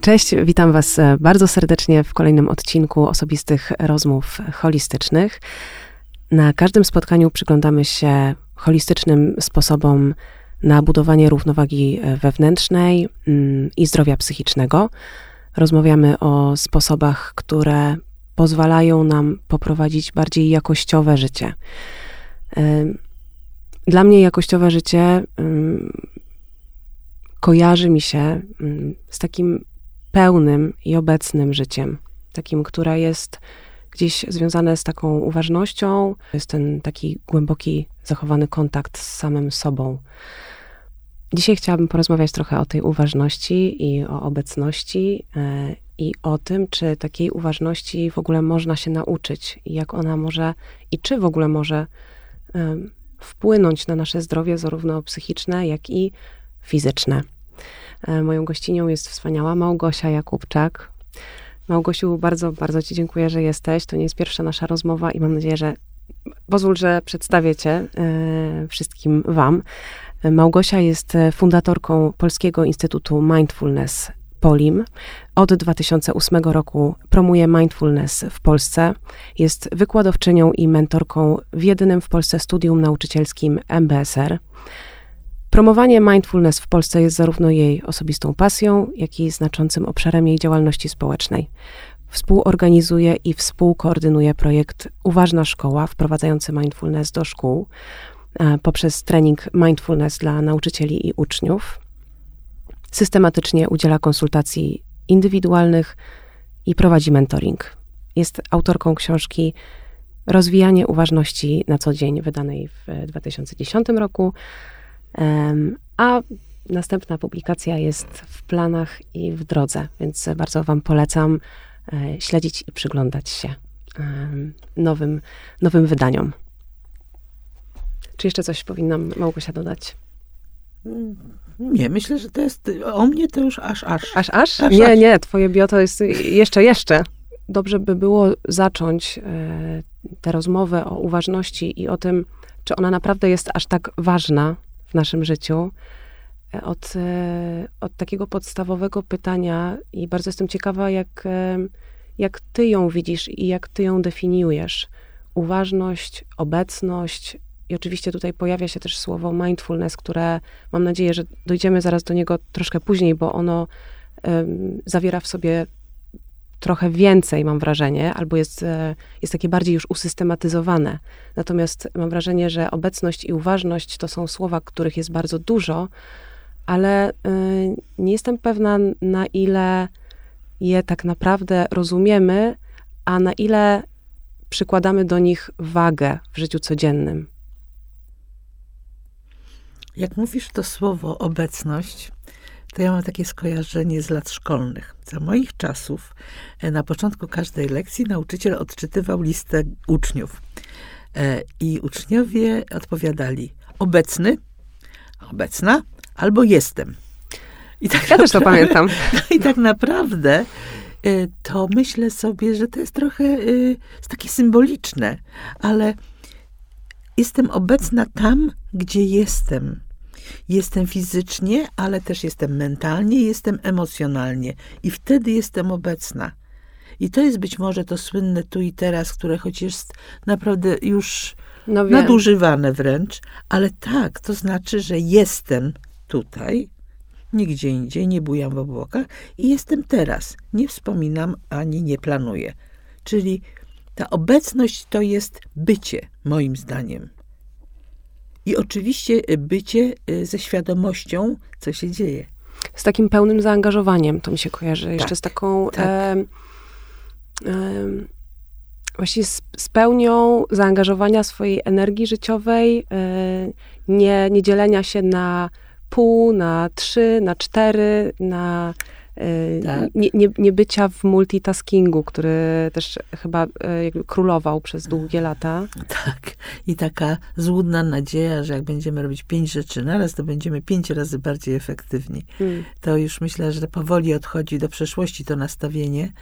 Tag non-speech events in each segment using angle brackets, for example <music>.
Cześć, witam Was e, bardzo serdecznie w kolejnym odcinku osobistych rozmów holistycznych. Na każdym spotkaniu przyglądamy się holistycznym sposobom na budowanie równowagi e, wewnętrznej mm, i zdrowia psychicznego. Rozmawiamy o sposobach, które pozwalają nam poprowadzić bardziej jakościowe życie. E, dla mnie jakościowe życie mm, kojarzy mi się mm, z takim pełnym i obecnym życiem, takim, które jest gdzieś związane z taką uważnością, jest ten taki głęboki, zachowany kontakt z samym sobą. Dzisiaj chciałabym porozmawiać trochę o tej uważności i o obecności e, i o tym, czy takiej uważności w ogóle można się nauczyć i jak ona może i czy w ogóle może wpłynąć na nasze zdrowie, zarówno psychiczne, jak i fizyczne. E, moją gościnią jest wspaniała Małgosia Jakubczak. Małgosiu, bardzo, bardzo Ci dziękuję, że jesteś. To nie jest pierwsza nasza rozmowa i mam nadzieję, że pozwól, że przedstawię Cię e, wszystkim Wam. Małgosia jest fundatorką Polskiego Instytutu Mindfulness Polim. Od 2008 roku promuje mindfulness w Polsce. Jest wykładowczynią i mentorką w jedynym w Polsce studium nauczycielskim MBSR. Promowanie mindfulness w Polsce jest zarówno jej osobistą pasją, jak i znaczącym obszarem jej działalności społecznej. Współorganizuje i współkoordynuje projekt Uważna Szkoła, wprowadzający mindfulness do szkół e, poprzez trening mindfulness dla nauczycieli i uczniów. Systematycznie udziela konsultacji indywidualnych i prowadzi mentoring. Jest autorką książki Rozwijanie uważności na co dzień, wydanej w 2010 roku a następna publikacja jest w planach i w drodze, więc bardzo Wam polecam e, śledzić i przyglądać się nowym, nowym wydaniom. Czy jeszcze coś powinnam Małgosia dodać? Nie, myślę, że to jest o mnie to już aż, aż. Aż, aż? aż nie, aż. nie, twoje bio to jest jeszcze, jeszcze. Dobrze by było zacząć e, tę rozmowę o uważności i o tym, czy ona naprawdę jest aż tak ważna, w naszym życiu, e, od, e, od takiego podstawowego pytania i bardzo jestem ciekawa, jak, e, jak ty ją widzisz i jak ty ją definiujesz. Uważność, obecność i oczywiście tutaj pojawia się też słowo mindfulness, które mam nadzieję, że dojdziemy zaraz do niego troszkę później, bo ono um, zawiera w sobie trochę więcej, mam wrażenie, albo jest, e, jest takie bardziej już usystematyzowane. Natomiast mam wrażenie, że obecność i uważność to są słowa, których jest bardzo dużo, ale y, nie jestem pewna, na ile je tak naprawdę rozumiemy, a na ile przykładamy do nich wagę w życiu codziennym. Jak mówisz to słowo obecność, to ja mam takie skojarzenie z lat szkolnych. Za moich czasów e, na początku każdej lekcji nauczyciel odczytywał listę uczniów. E, I uczniowie odpowiadali obecny, obecna albo jestem. I tak ja naprawdę, też to pamiętam. <laughs> I tak naprawdę e, to myślę sobie, że to jest trochę jest takie symboliczne, ale jestem obecna tam, gdzie jestem. Jestem fizycznie, ale też jestem mentalnie, jestem emocjonalnie i wtedy jestem obecna. I to jest być może to słynne tu i teraz, które choć jest naprawdę już no nadużywane wręcz, ale tak, to znaczy, że jestem tutaj, nigdzie indziej, nie bujam w obłokach i jestem teraz. Nie wspominam ani nie planuję. Czyli ta obecność to jest bycie, moim zdaniem. I oczywiście y, bycie y, ze świadomością, co się dzieje. Z takim pełnym zaangażowaniem, to mi się kojarzy. Tak, Jeszcze z taką. Tak. E, e, właśnie z, z, pełnią zaangażowania swojej energii życiowej, e, nie, nie dzielenia się na pół, na trzy, na cztery, na tak. nie, nie, nie, bycia w multitaskingu, który też chyba y, królował przez długie lata. Tak. I taka złudna nadzieja, że jak będziemy robić pięć rzeczy naraz, to będziemy pięć razy bardziej efektywni. Hmm. To już myślę, że powoli odchodzi do przeszłości to nastawienie,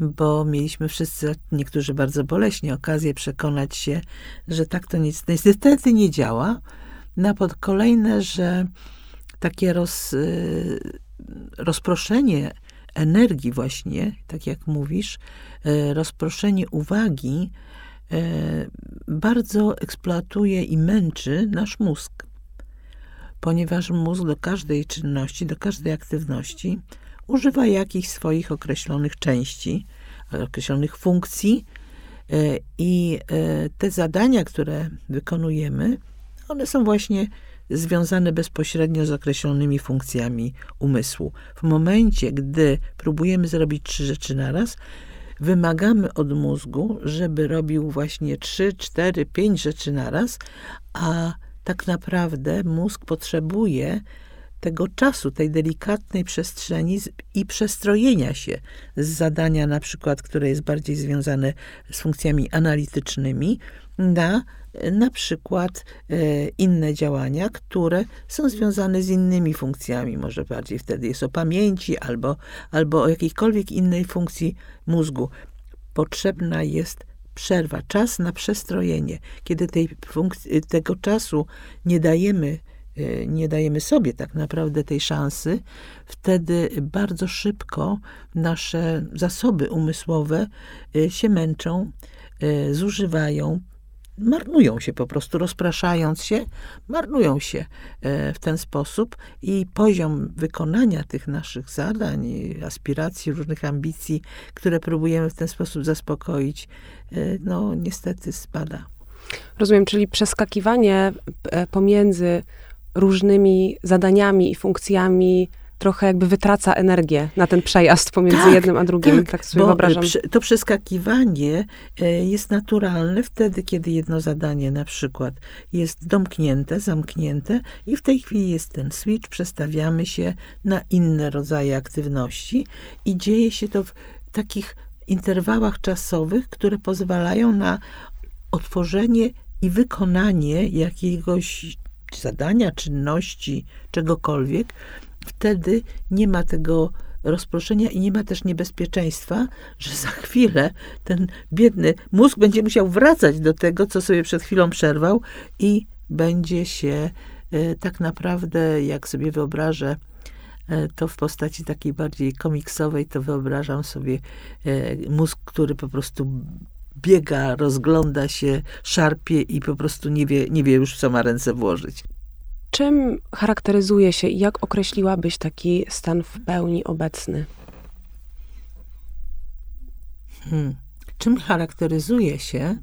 bo mieliśmy wszyscy, niektórzy bardzo boleśnie, okazję przekonać się, że tak to nic, niestety nie działa. Na pod kolejne, że takie roz, y, rozproszenie energii właśnie, tak jak mówisz, y, rozproszenie uwagi y, bardzo eksploatuje i męczy nasz mózg. Ponieważ mózg do każdej czynności, do każdej aktywności używa jakichś swoich określonych części, określonych funkcji i te zadania, które wykonujemy, one są właśnie związane bezpośrednio z określonymi funkcjami umysłu. W momencie, gdy próbujemy zrobić trzy rzeczy naraz, wymagamy od mózgu, żeby robił właśnie trzy, cztery, pięć rzeczy naraz, a tak naprawdę mózg potrzebuje tego czasu, tej delikatnej przestrzeni i przestrojenia się z zadania, na przykład, które jest bardziej związane z funkcjami analitycznymi, na na przykład e, inne działania, które są związane z innymi funkcjami. Może bardziej wtedy jest o pamięci albo, albo o jakiejkolwiek innej funkcji mózgu. Potrzebna jest przerwa, czas na przestrojenie. Kiedy tej tego czasu nie dajemy, nie dajemy sobie tak naprawdę tej szansy, wtedy bardzo szybko nasze zasoby umysłowe e, się męczą, zużywają, marnują się po prostu, rozpraszając się, marnują się w ten sposób i poziom wykonania tych naszych zadań, aspiracji, różnych ambicji, które próbujemy w ten sposób zaspokoić, no niestety spada. Rozumiem, czyli przeskakiwanie pomiędzy różnymi zadaniami i funkcjami trochę jakby wytraca energię na ten przejazd pomiędzy tak, jednym a drugim. Tak, tak sobie bo wyobrażam. To przeskakiwanie e, jest naturalne wtedy, kiedy jedno zadanie na przykład jest domknięte, zamknięte i w tej chwili jest ten switch, przestawiamy się na inne rodzaje aktywności i dzieje się to w takich interwałach czasowych, które pozwalają na otworzenie i wykonanie jakiegoś zadania, czynności, czegokolwiek, wtedy nie ma tego rozproszenia i nie ma też niebezpieczeństwa, że za chwilę ten biedny mózg będzie musiał wracać do tego, co sobie przed chwilą przerwał i będzie się e, tak naprawdę, jak sobie wyobrażę, e, to w postaci takiej bardziej komiksowej, to wyobrażam sobie e, mózg, który po prostu biega, rozgląda się, szarpie i po prostu nie wie, nie wie już, co ma ręce włożyć. Czym charakteryzuje się i jak określiłabyś taki stan w pełni obecny? Hmm. Czym charakteryzuje się?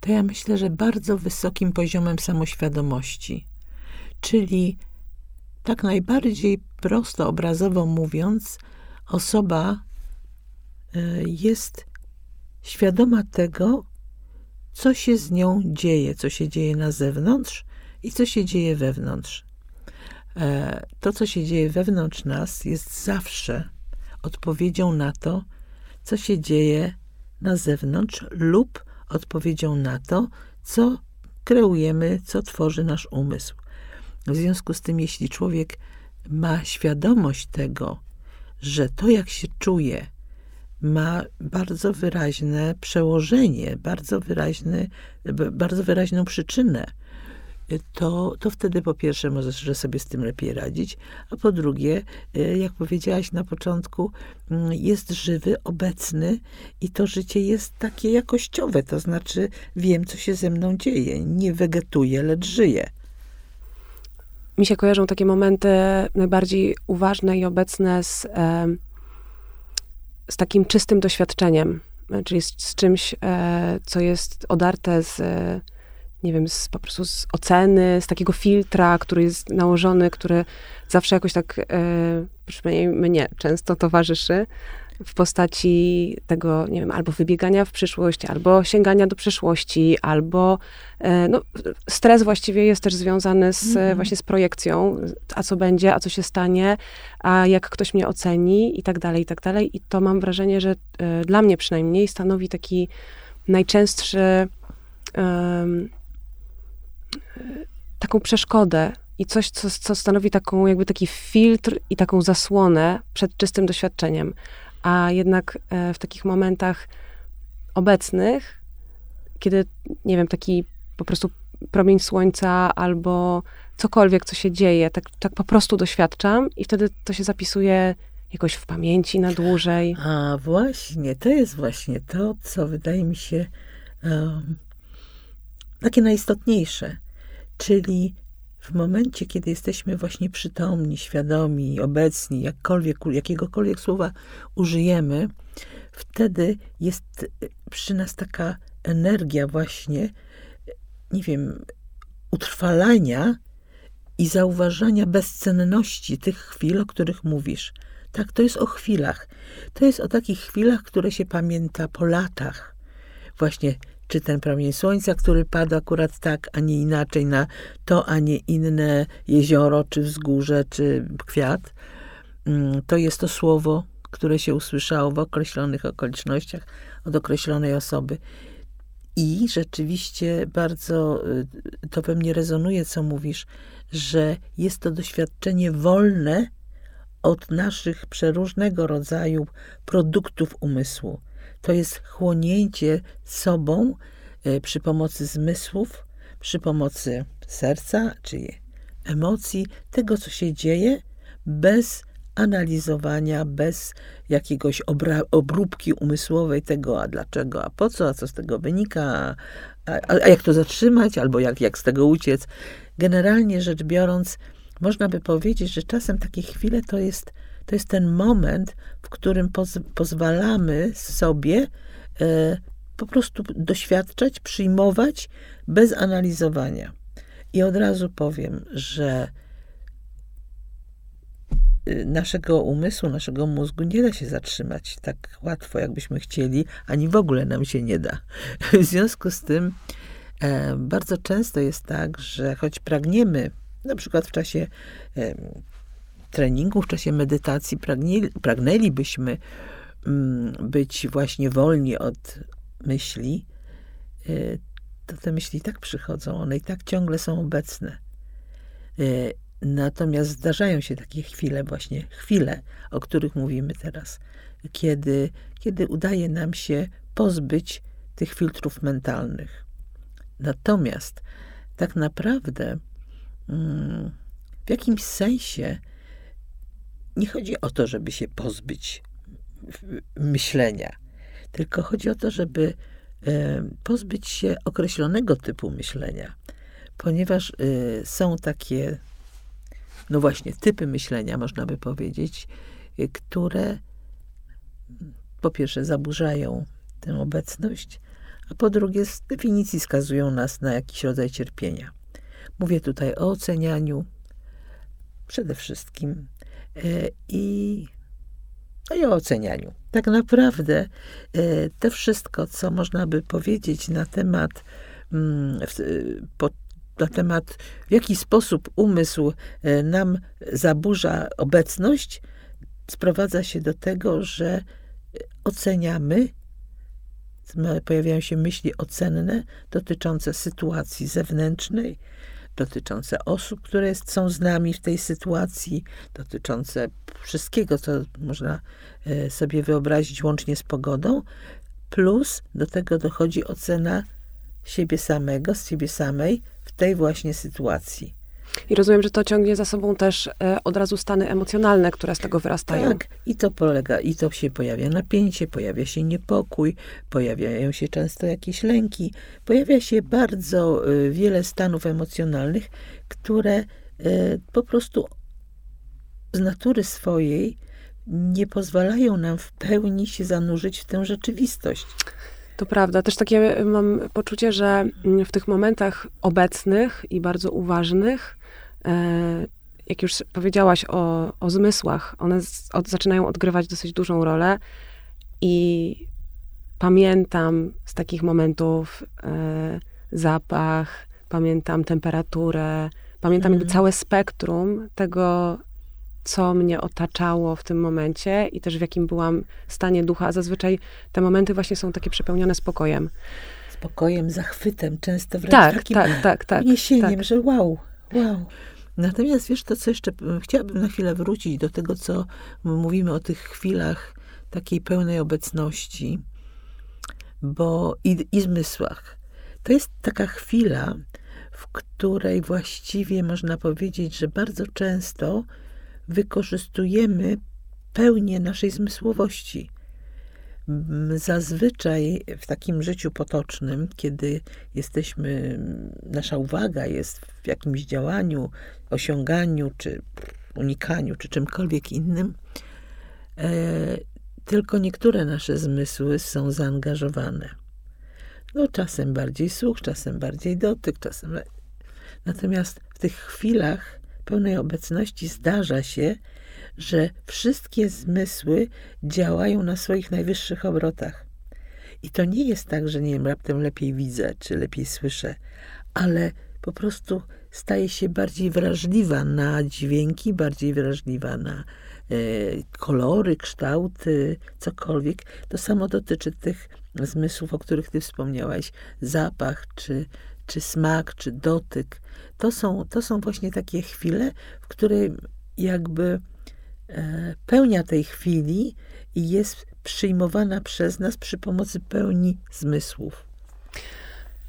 To ja myślę, że bardzo wysokim poziomem samoświadomości. Czyli tak najbardziej prosto, obrazowo mówiąc, osoba e, jest świadoma tego, co się z nią dzieje, co się dzieje na zewnątrz, i co się dzieje wewnątrz. E, to, co się dzieje wewnątrz nas, jest zawsze odpowiedzią na to, co się dzieje na zewnątrz, lub odpowiedzią na to, co kreujemy, co tworzy nasz umysł. W związku z tym, jeśli człowiek ma świadomość tego, że to, jak się czuje, ma bardzo wyraźne przełożenie, bardzo, wyraźny, bardzo wyraźną przyczynę to, to wtedy po pierwsze możesz sobie z tym lepiej radzić, a po drugie, e, jak powiedziałaś na początku, mm, jest żywy, obecny i to życie jest takie jakościowe, to znaczy wiem, co się ze mną dzieje, nie wegetuję, lecz żyję. Mi się kojarzą takie momenty najbardziej uważne i obecne z, z takim czystym doświadczeniem, czyli z, z czymś, e, co jest odarte z nie wiem, z, po prostu z oceny, z takiego filtra, który jest nałożony, który zawsze jakoś tak, e, przynajmniej mnie często towarzyszy w postaci tego, nie wiem, albo wybiegania w przyszłość, albo sięgania do przyszłości, albo e, no, stres właściwie jest też związany z, mhm. właśnie z projekcją, a co będzie, a co się stanie, a jak ktoś mnie oceni i tak dalej, i tak dalej. I to mam wrażenie, że e, dla mnie przynajmniej stanowi taki najczęstszy taką przeszkodę i coś, co, co stanowi taką, jakby taki filtr i taką zasłonę przed czystym doświadczeniem. A jednak e, w takich momentach obecnych, kiedy, nie wiem, taki po prostu promień słońca albo cokolwiek, co się dzieje, tak, tak po prostu doświadczam i wtedy to się zapisuje jakoś w pamięci na dłużej. A właśnie, to jest właśnie to, co wydaje mi się um, takie najistotniejsze. Czyli w momencie, kiedy jesteśmy właśnie przytomni, świadomi, obecni, jakkolwiek, jakiegokolwiek słowa użyjemy, wtedy jest przy nas taka energia właśnie, nie wiem, utrwalania i zauważania bezcenności tych chwil, o których mówisz. Tak, to jest o chwilach. To jest o takich chwilach, które się pamięta po latach. Właśnie, czy ten promień słońca, który pada akurat tak, a nie inaczej na to, a nie inne jezioro, czy wzgórze, czy kwiat. Mm, to jest to słowo, które się usłyszało w określonych okolicznościach od określonej osoby. I rzeczywiście bardzo y, to we mnie rezonuje, co mówisz, że jest to doświadczenie wolne od naszych przeróżnego rodzaju produktów umysłu. To jest chłonięcie sobą y, przy pomocy zmysłów, przy pomocy serca, czy emocji, tego, co się dzieje, bez analizowania, bez jakiegoś obróbki umysłowej tego, a dlaczego, a po co, a co z tego wynika, a, a, a jak to zatrzymać, albo jak, jak z tego uciec. Generalnie rzecz biorąc, można by powiedzieć, że czasem takie chwile to jest, to jest ten moment, w którym poz, pozwalamy sobie e, po prostu doświadczać, przyjmować bez analizowania. I od razu powiem, że Y, naszego umysłu, naszego mózgu nie da się zatrzymać tak łatwo, jakbyśmy chcieli, ani w ogóle nam się nie da. W związku z tym e, bardzo często jest tak, że choć pragniemy, na przykład w czasie treningu, w czasie medytacji, pragnieli, pragnęlibyśmy mm, być właśnie wolni od myśli, e, to te myśli tak przychodzą, one i tak ciągle są obecne. E, Natomiast zdarzają się takie chwile, właśnie chwile, o których mówimy teraz, kiedy, kiedy udaje nam się pozbyć tych filtrów mentalnych. Natomiast tak naprawdę mm, w jakimś sensie nie chodzi o to, żeby się pozbyć myślenia, tylko chodzi o to, żeby e, pozbyć się określonego typu myślenia, ponieważ e, są takie no właśnie, typy myślenia, można by powiedzieć, y, które po pierwsze zaburzają tę obecność, a po drugie z definicji skazują nas na jakiś rodzaj cierpienia. Mówię tutaj o ocenianiu przede wszystkim i, no i o ocenianiu. Tak naprawdę y, to wszystko, co można by powiedzieć na temat mm, na temat, w jaki sposób umysł e, nam zaburza obecność, sprowadza się do tego, że oceniamy, pojawiają się myśli ocenne dotyczące sytuacji zewnętrznej, dotyczące osób, które są z nami w tej sytuacji, dotyczące wszystkiego, co można e, sobie wyobrazić łącznie z pogodą, plus do tego dochodzi ocena siebie samego, z siebie samej, tej właśnie sytuacji. I rozumiem, że to ciągnie za sobą też e, od razu stany emocjonalne, które z tego wyrastają. Tak, i to polega, i to się pojawia napięcie, pojawia się niepokój, pojawiają się często jakieś lęki, pojawia się bardzo y, wiele stanów emocjonalnych, które y, po prostu z natury swojej nie pozwalają nam w pełni się zanurzyć w tę rzeczywistość. To prawda. Też takie mam poczucie, że w tych momentach obecnych i bardzo uważnych, e, jak już powiedziałaś o, o zmysłach, one z, od, zaczynają odgrywać dosyć dużą rolę i pamiętam z takich momentów e, zapach, pamiętam temperaturę, pamiętam mm. całe spektrum tego, co mnie otaczało w tym momencie i też w jakim byłam stanie ducha. Zazwyczaj te momenty właśnie są takie przepełnione spokojem. Spokojem, zachwytem, często wręcz tak, takim tak, tak, tak, uniesieniem, tak. że wow, wow. Natomiast wiesz, to co jeszcze, chciałabym na chwilę wrócić do tego, co mówimy o tych chwilach takiej pełnej obecności, bo i, i zmysłach. To jest taka chwila, w której właściwie można powiedzieć, że bardzo często wykorzystujemy pełnię naszej zmysłowości. Zazwyczaj w takim życiu potocznym, kiedy jesteśmy, nasza uwaga jest w jakimś działaniu, osiąganiu, czy unikaniu, czy czymkolwiek innym, e, tylko niektóre nasze zmysły są zaangażowane. No, czasem bardziej słuch, czasem bardziej dotyk, czasem. Natomiast w tych chwilach pełnej obecności zdarza się, że wszystkie zmysły działają na swoich najwyższych obrotach. I to nie jest tak, że nie wiem, raptem lepiej widzę, czy lepiej słyszę, ale po prostu staje się bardziej wrażliwa na dźwięki, bardziej wrażliwa na e, kolory, kształty, cokolwiek. To samo dotyczy tych zmysłów, o których ty wspomniałaś. Zapach, czy, czy smak, czy dotyk. To są, to są właśnie takie chwile, w której jakby pełnia tej chwili jest przyjmowana przez nas przy pomocy pełni zmysłów.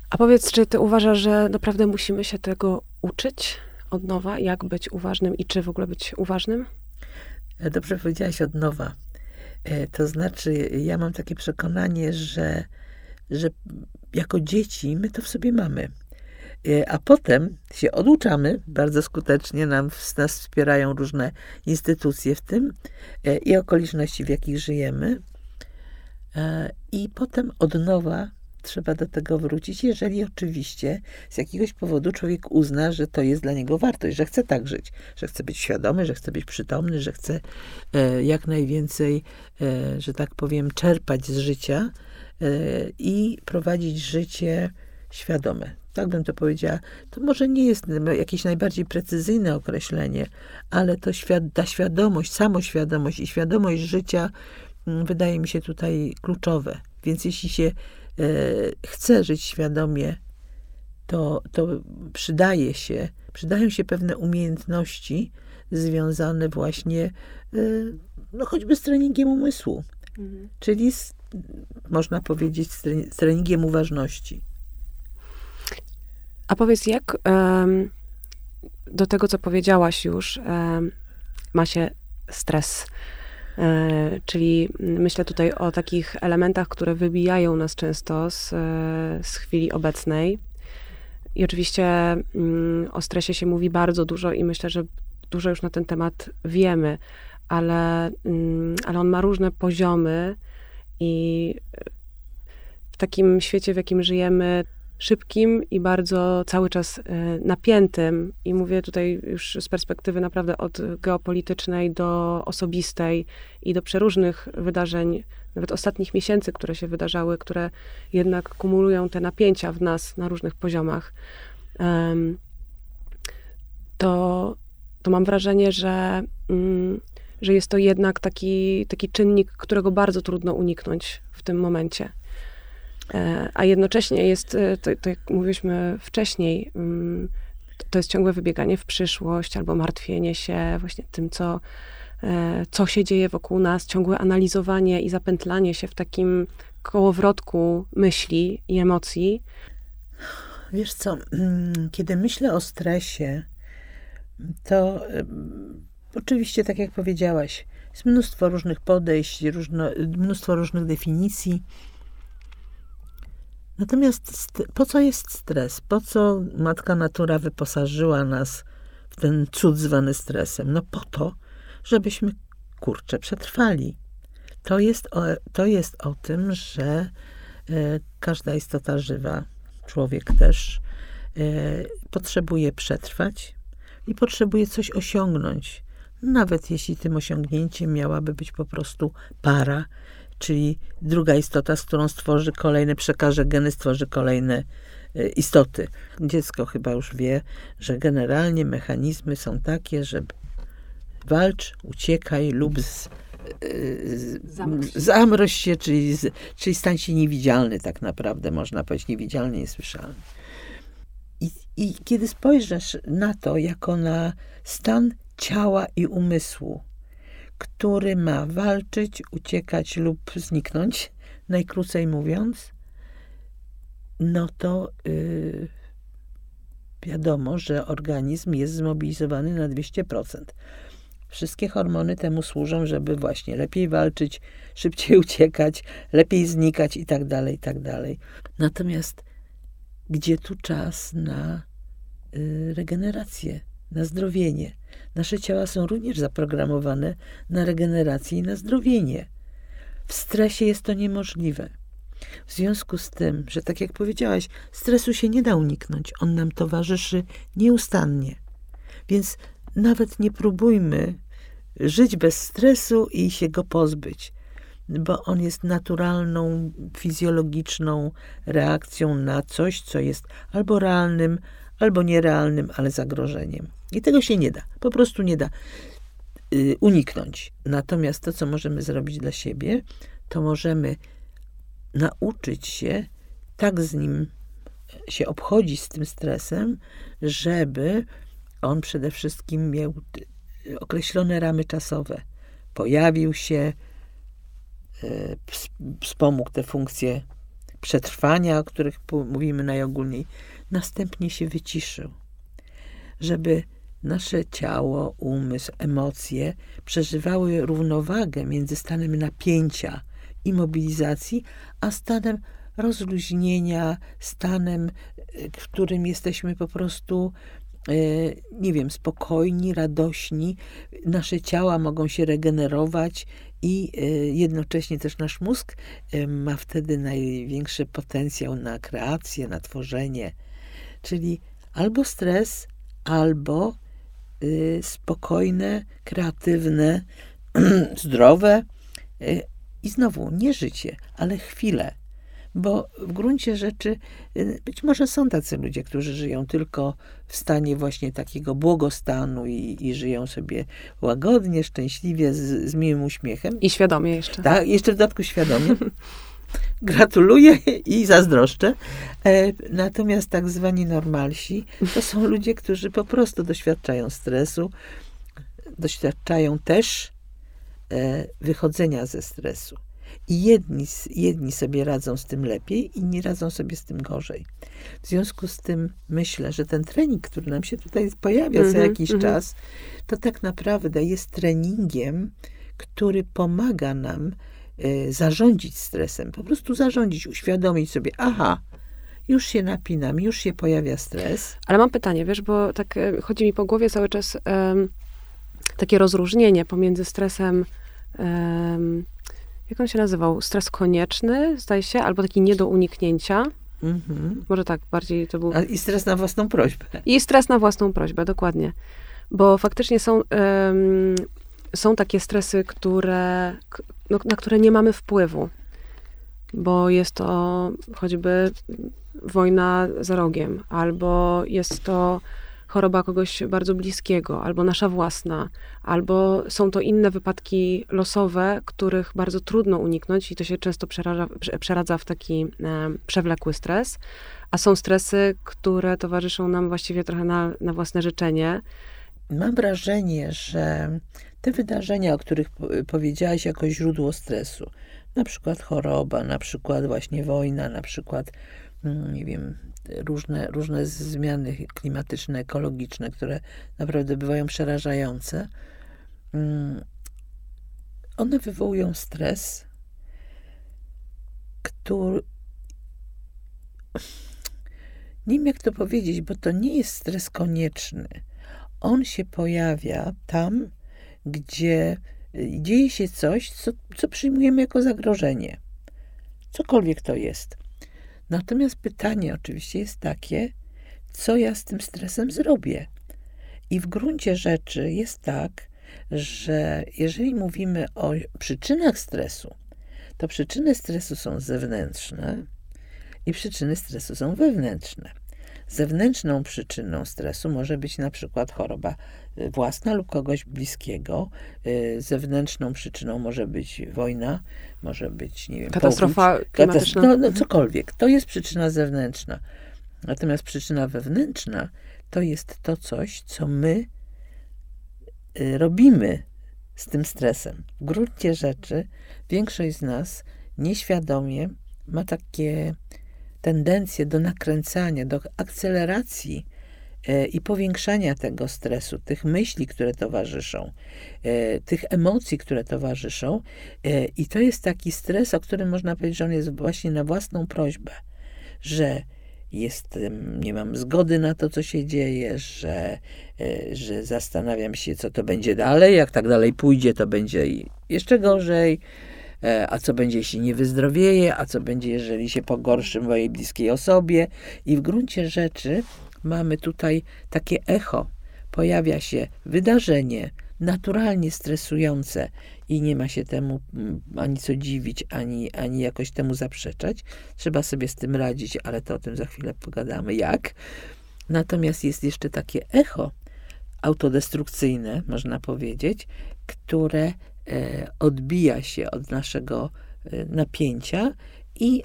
A powiedz, czy ty uważasz, że naprawdę musimy się tego uczyć od nowa, jak być uważnym i czy w ogóle być uważnym? E, dobrze powiedziałaś od nowa. E, to znaczy, ja mam takie przekonanie, że, że jako dzieci my to w sobie mamy. E, a potem się oduczamy bardzo skutecznie, nam, nas wspierają różne instytucje w tym i okoliczności, w jakich żyjemy. I potem od nowa trzeba do tego wrócić, jeżeli oczywiście z jakiegoś powodu człowiek uzna, że to jest dla niego wartość, że chce tak żyć, że chce być świadomy, że chce być przytomny, że chce e, jak najwięcej, e, że tak powiem, czerpać z życia e, i prowadzić życie świadome. Tak bym to powiedziała. To może nie jest jakieś najbardziej precyzyjne określenie, ale to świad ta świadomość, samoświadomość i świadomość życia mm, wydaje mi się tutaj kluczowe. Więc jeśli się E, chce żyć świadomie, to, to przydaje się, przydają się pewne umiejętności związane właśnie, e, no choćby z treningiem umysłu, mhm. czyli z, można powiedzieć z treningiem uważności. A powiedz, jak um, do tego, co powiedziałaś już, um, ma się stres E, czyli myślę tutaj o takich elementach, które wybijają nas często z, e, z chwili obecnej. I oczywiście mm, o stresie się mówi bardzo dużo i myślę, że dużo już na ten temat wiemy, ale, mm, ale on ma różne poziomy i w takim świecie, w jakim żyjemy, szybkim i bardzo cały czas e, napiętym. I mówię tutaj już z perspektywy naprawdę od geopolitycznej do osobistej i do przeróżnych wydarzeń, nawet ostatnich miesięcy, które się wydarzały, które jednak kumulują te napięcia w nas na różnych poziomach. To, to mam wrażenie, że, mm, że jest to jednak taki, taki czynnik, którego bardzo trudno uniknąć w tym momencie. E, a jednocześnie jest, e, to, jak mówiliśmy wcześniej, mm, to jest ciągłe wybieganie w przyszłość albo martwienie się właśnie tym, co, e, co się dzieje wokół nas, ciągłe analizowanie i zapętlanie się w takim kołowrotku myśli i emocji. Wiesz co, mm, kiedy myślę o stresie, to oczywiście, tak jak powiedziałaś, jest mnóstwo różnych podejść, różno, mnóstwo różnych definicji. Natomiast po co jest stres? Po co matka natura wyposażyła nas w ten cud zwany stresem? No po to, żebyśmy kurczę przetrwali. To jest o, to jest o tym, że e, każda istota żywa, człowiek też, e, potrzebuje przetrwać i potrzebuje coś osiągnąć. Nawet jeśli tym osiągnięciem miałaby być po prostu para, czyli druga istota, z którą stworzy kolejne, przekaże geny, stworzy kolejne e, istoty. Dziecko chyba już wie, że generalnie mechanizmy są takie, że walcz, uciekaj lub z, e, zamroź się, czyli, czyli stań się niewidzialny tak naprawdę, można powiedzieć, niewidzialny, niesłyszalny. I, I kiedy spojrzysz na to jako na stan ciała i umysłu, który ma walczyć, uciekać lub zniknąć, najkrócej mówiąc, no to yy, wiadomo, że organizm jest zmobilizowany na 200%. Wszystkie hormony temu służą, żeby właśnie lepiej walczyć, szybciej <laughs> uciekać, lepiej znikać i tak dalej, i tak dalej. Natomiast gdzie tu czas na y, regenerację, na zdrowienie? Nasze ciała są również zaprogramowane na regenerację i na zdrowienie. W stresie jest to niemożliwe. W związku z tym, że tak jak powiedziałaś, stresu się nie da uniknąć, on nam towarzyszy nieustannie. Więc nawet nie próbujmy żyć bez stresu i się go pozbyć, bo on jest naturalną, fizjologiczną reakcją na coś, co jest albo realnym, albo nierealnym, ale zagrożeniem. I tego się nie da, po prostu nie da y, uniknąć. Natomiast to, co możemy zrobić dla siebie, to możemy nauczyć się tak z nim się obchodzić z tym stresem, żeby on przede wszystkim miał określone ramy czasowe. Pojawił się, e, wspomógł te funkcje przetrwania, o których mówimy najogólniej, następnie się wyciszył, żeby nasze ciało, umysł, emocje przeżywały równowagę między stanem napięcia i mobilizacji, a stanem rozluźnienia, stanem, w którym jesteśmy po prostu E, nie wiem, spokojni, radośni, nasze ciała mogą się regenerować i e, jednocześnie też nasz mózg e, ma wtedy największy potencjał na kreację, na tworzenie. Czyli albo stres, albo spokojne, kreatywne, <clears throat> zdrowe i znowu nie życie, ale chwile bo w gruncie rzeczy y, być może są tacy ludzie, którzy żyją tylko w stanie właśnie takiego błogostanu i, i żyją sobie łagodnie, szczęśliwie, z, z miłym uśmiechem. I świadomie jeszcze. Tak, jeszcze w dodatku świadomie. <laughs> Gratuluję i zazdroszczę. E, natomiast tak zwani normalsi to są ludzie, którzy po prostu doświadczają stresu, doświadczają też e, wychodzenia ze stresu. I jedni, jedni sobie radzą z tym lepiej, inni radzą sobie z tym gorzej. W związku z tym myślę, że ten trening, który nam się tutaj pojawia mm -hmm, za mhm, jakiś mm -hmm. czas, to tak naprawdę jest treningiem, który pomaga nam zarządzić stresem. Po prostu zarządzić, uświadomić sobie, aha, już się napinam, już się pojawia stres. Ale mam pytanie, wiesz, bo tak e, chodzi mi po głowie cały czas um, takie rozróżnienie pomiędzy stresem um, jak on się nazywał? Stres konieczny, zdaje się, albo taki nie do uniknięcia. Mhm. Może tak, bardziej to był... I stres na własną prośbę. I stres na własną prośbę, dokładnie. Bo faktycznie są, um, są takie stresy, które, no, na które nie mamy wpływu. Bo jest to choćby wojna za rogiem, albo jest to choroba kogoś bardzo bliskiego, albo nasza własna, albo są to inne wypadki losowe, których bardzo trudno uniknąć i to się często przeradza, przeradza w taki e, przewlekły stres. A są stresy, które towarzyszą nam właściwie trochę na, na własne życzenie. Mam wrażenie, że te wydarzenia, o których powiedziałaś jako źródło stresu, na przykład choroba, na przykład właśnie wojna, na przykład, mm, nie wiem, różne, różne zmiany klimatyczne, ekologiczne, które naprawdę bywają przerażające, mm, one wywołują stres, który. Nie wiem, jak to powiedzieć, bo to nie jest stres konieczny. On się pojawia tam, gdzie dzieje się coś, co, co przyjmujemy jako zagrożenie. Cokolwiek to jest. Natomiast pytanie oczywiście jest takie, co ja z tym stresem zrobię? I w gruncie rzeczy jest tak, że jeżeli mówimy o przyczynach stresu, to przyczyny stresu są zewnętrzne i przyczyny stresu są wewnętrzne. Zewnętrzną przyczyną stresu może być na przykład choroba y, własna lub kogoś bliskiego. Y, zewnętrzną przyczyną może być wojna, może być, nie wiem, katastrofa klimatyczna. no, no, cokolwiek. To jest przyczyna zewnętrzna. Natomiast przyczyna wewnętrzna to jest to coś, co my y, robimy z tym stresem. W gruncie rzeczy większość z nas nieświadomie ma takie tendencję do nakręcania, do akceleracji i powiększania tego stresu, tych myśli, które towarzyszą, e, tych emocji, które towarzyszą. E, I to jest taki stres, o którym można powiedzieć, że on jest właśnie na własną prośbę, że jestem, nie mam zgody na to, co się dzieje, że, że zastanawiam się, co to będzie dalej. Jak tak dalej pójdzie, to będzie jeszcze gorzej. A co będzie, jeśli nie wyzdrowieje? A co będzie, jeżeli się pogorszy mojej bliskiej osobie? I w gruncie rzeczy mamy tutaj takie echo. Pojawia się wydarzenie naturalnie stresujące i nie ma się temu mm, ani co dziwić, ani, ani jakoś temu zaprzeczać. Trzeba sobie z tym radzić, ale to o tym za chwilę pogadamy, jak. Natomiast jest jeszcze takie echo autodestrukcyjne, można powiedzieć, które e, odbija się od naszego e, napięcia i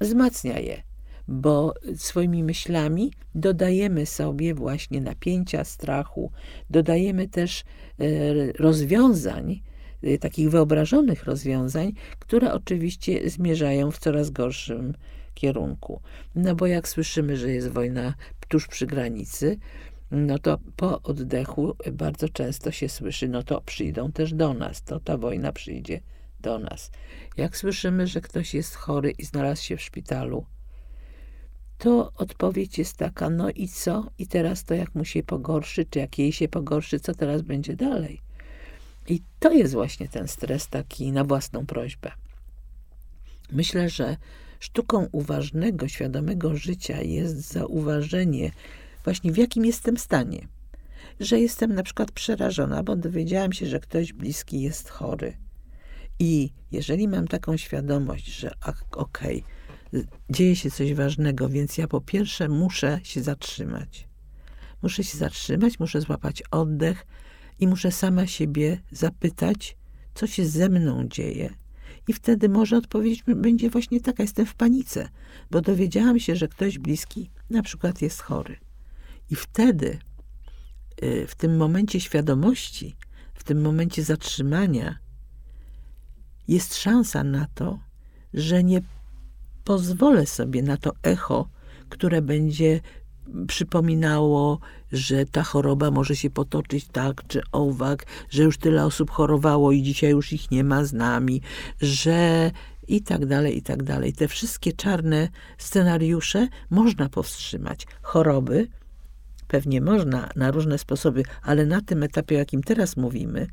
wzmacnia je bo swoimi myślami dodajemy sobie właśnie napięcia, strachu, dodajemy też e, rozwiązań, e, takich wyobrażonych rozwiązań, które oczywiście zmierzają w coraz gorszym kierunku. No bo jak słyszymy, że jest wojna tuż przy granicy, no to po oddechu bardzo często się słyszy, no to przyjdą też do nas, to ta wojna przyjdzie do nas. Jak słyszymy, że ktoś jest chory i znalazł się w szpitalu, to odpowiedź jest taka, no i co? I teraz to jak mu się pogorszy, czy jak jej się pogorszy, co teraz będzie dalej? I to jest właśnie ten stres taki na własną prośbę. Myślę, że sztuką uważnego, świadomego życia jest zauważenie właśnie w jakim jestem stanie. Że jestem na przykład przerażona, bo dowiedziałam się, że ktoś bliski jest chory. I jeżeli mam taką świadomość, że okej, okay, dzieje się coś ważnego, więc ja po pierwsze muszę się zatrzymać. Muszę się zatrzymać, muszę złapać oddech i muszę sama siebie zapytać, co się ze mną dzieje. I wtedy może odpowiedź będzie właśnie taka: jestem w panice, bo dowiedziałam się, że ktoś bliski na przykład jest chory. I wtedy, y, w tym momencie świadomości, w tym momencie zatrzymania, jest szansa na to, że nie pozwolę sobie na to echo, które będzie przypominało, że ta choroba może się potoczyć tak czy owak, że już tyle osób chorowało i dzisiaj już ich nie ma z nami, że i tak dalej, i tak dalej. Te wszystkie czarne scenariusze można powstrzymać. Choroby pewnie można na różne sposoby, ale na tym etapie, o jakim teraz mówimy,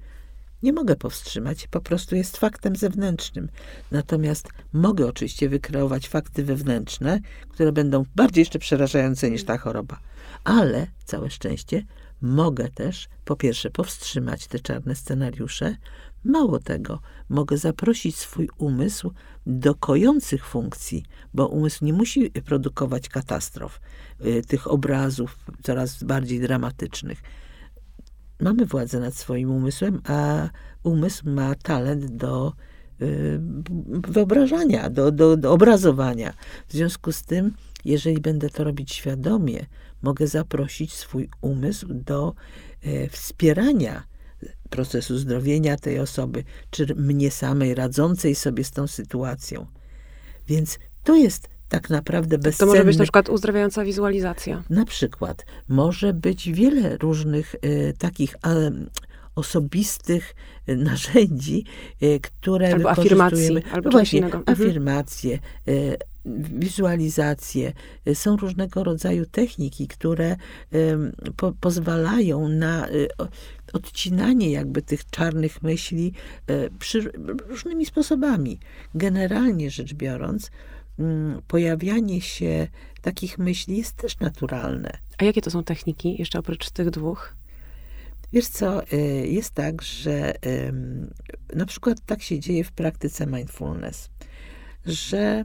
nie mogę powstrzymać, po prostu jest faktem zewnętrznym. Natomiast mogę oczywiście wykreować fakty wewnętrzne, które będą bardziej jeszcze przerażające niż ta choroba. Ale całe szczęście mogę też po pierwsze powstrzymać te czarne scenariusze. Mało tego, mogę zaprosić swój umysł do kojących funkcji, bo umysł nie musi produkować katastrof, y, tych obrazów coraz bardziej dramatycznych mamy władzę nad swoim umysłem, a umysł ma talent do y, wyobrażania, do, do, do obrazowania. W związku z tym, jeżeli będę to robić świadomie, mogę zaprosić swój umysł do y, wspierania procesu zdrowienia tej osoby, czy mnie samej radzącej sobie z tą sytuacją. Więc to jest tak naprawdę bezcenny. To może być na przykład uzdrawiająca wizualizacja. Na przykład. Może być wiele różnych y, takich osobistych narzędzi, y, które albo afirmacji, albo właśnie, innego. Mhm. afirmacje, y, wizualizacje. Są różnego rodzaju techniki, które po, pozwalają na odcinanie jakby tych czarnych myśli przy, różnymi sposobami. Generalnie rzecz biorąc, pojawianie się takich myśli jest też naturalne. A jakie to są techniki, jeszcze oprócz tych dwóch? Wiesz co, y, jest tak, że na przykład tak się dzieje w praktyce mindfulness, że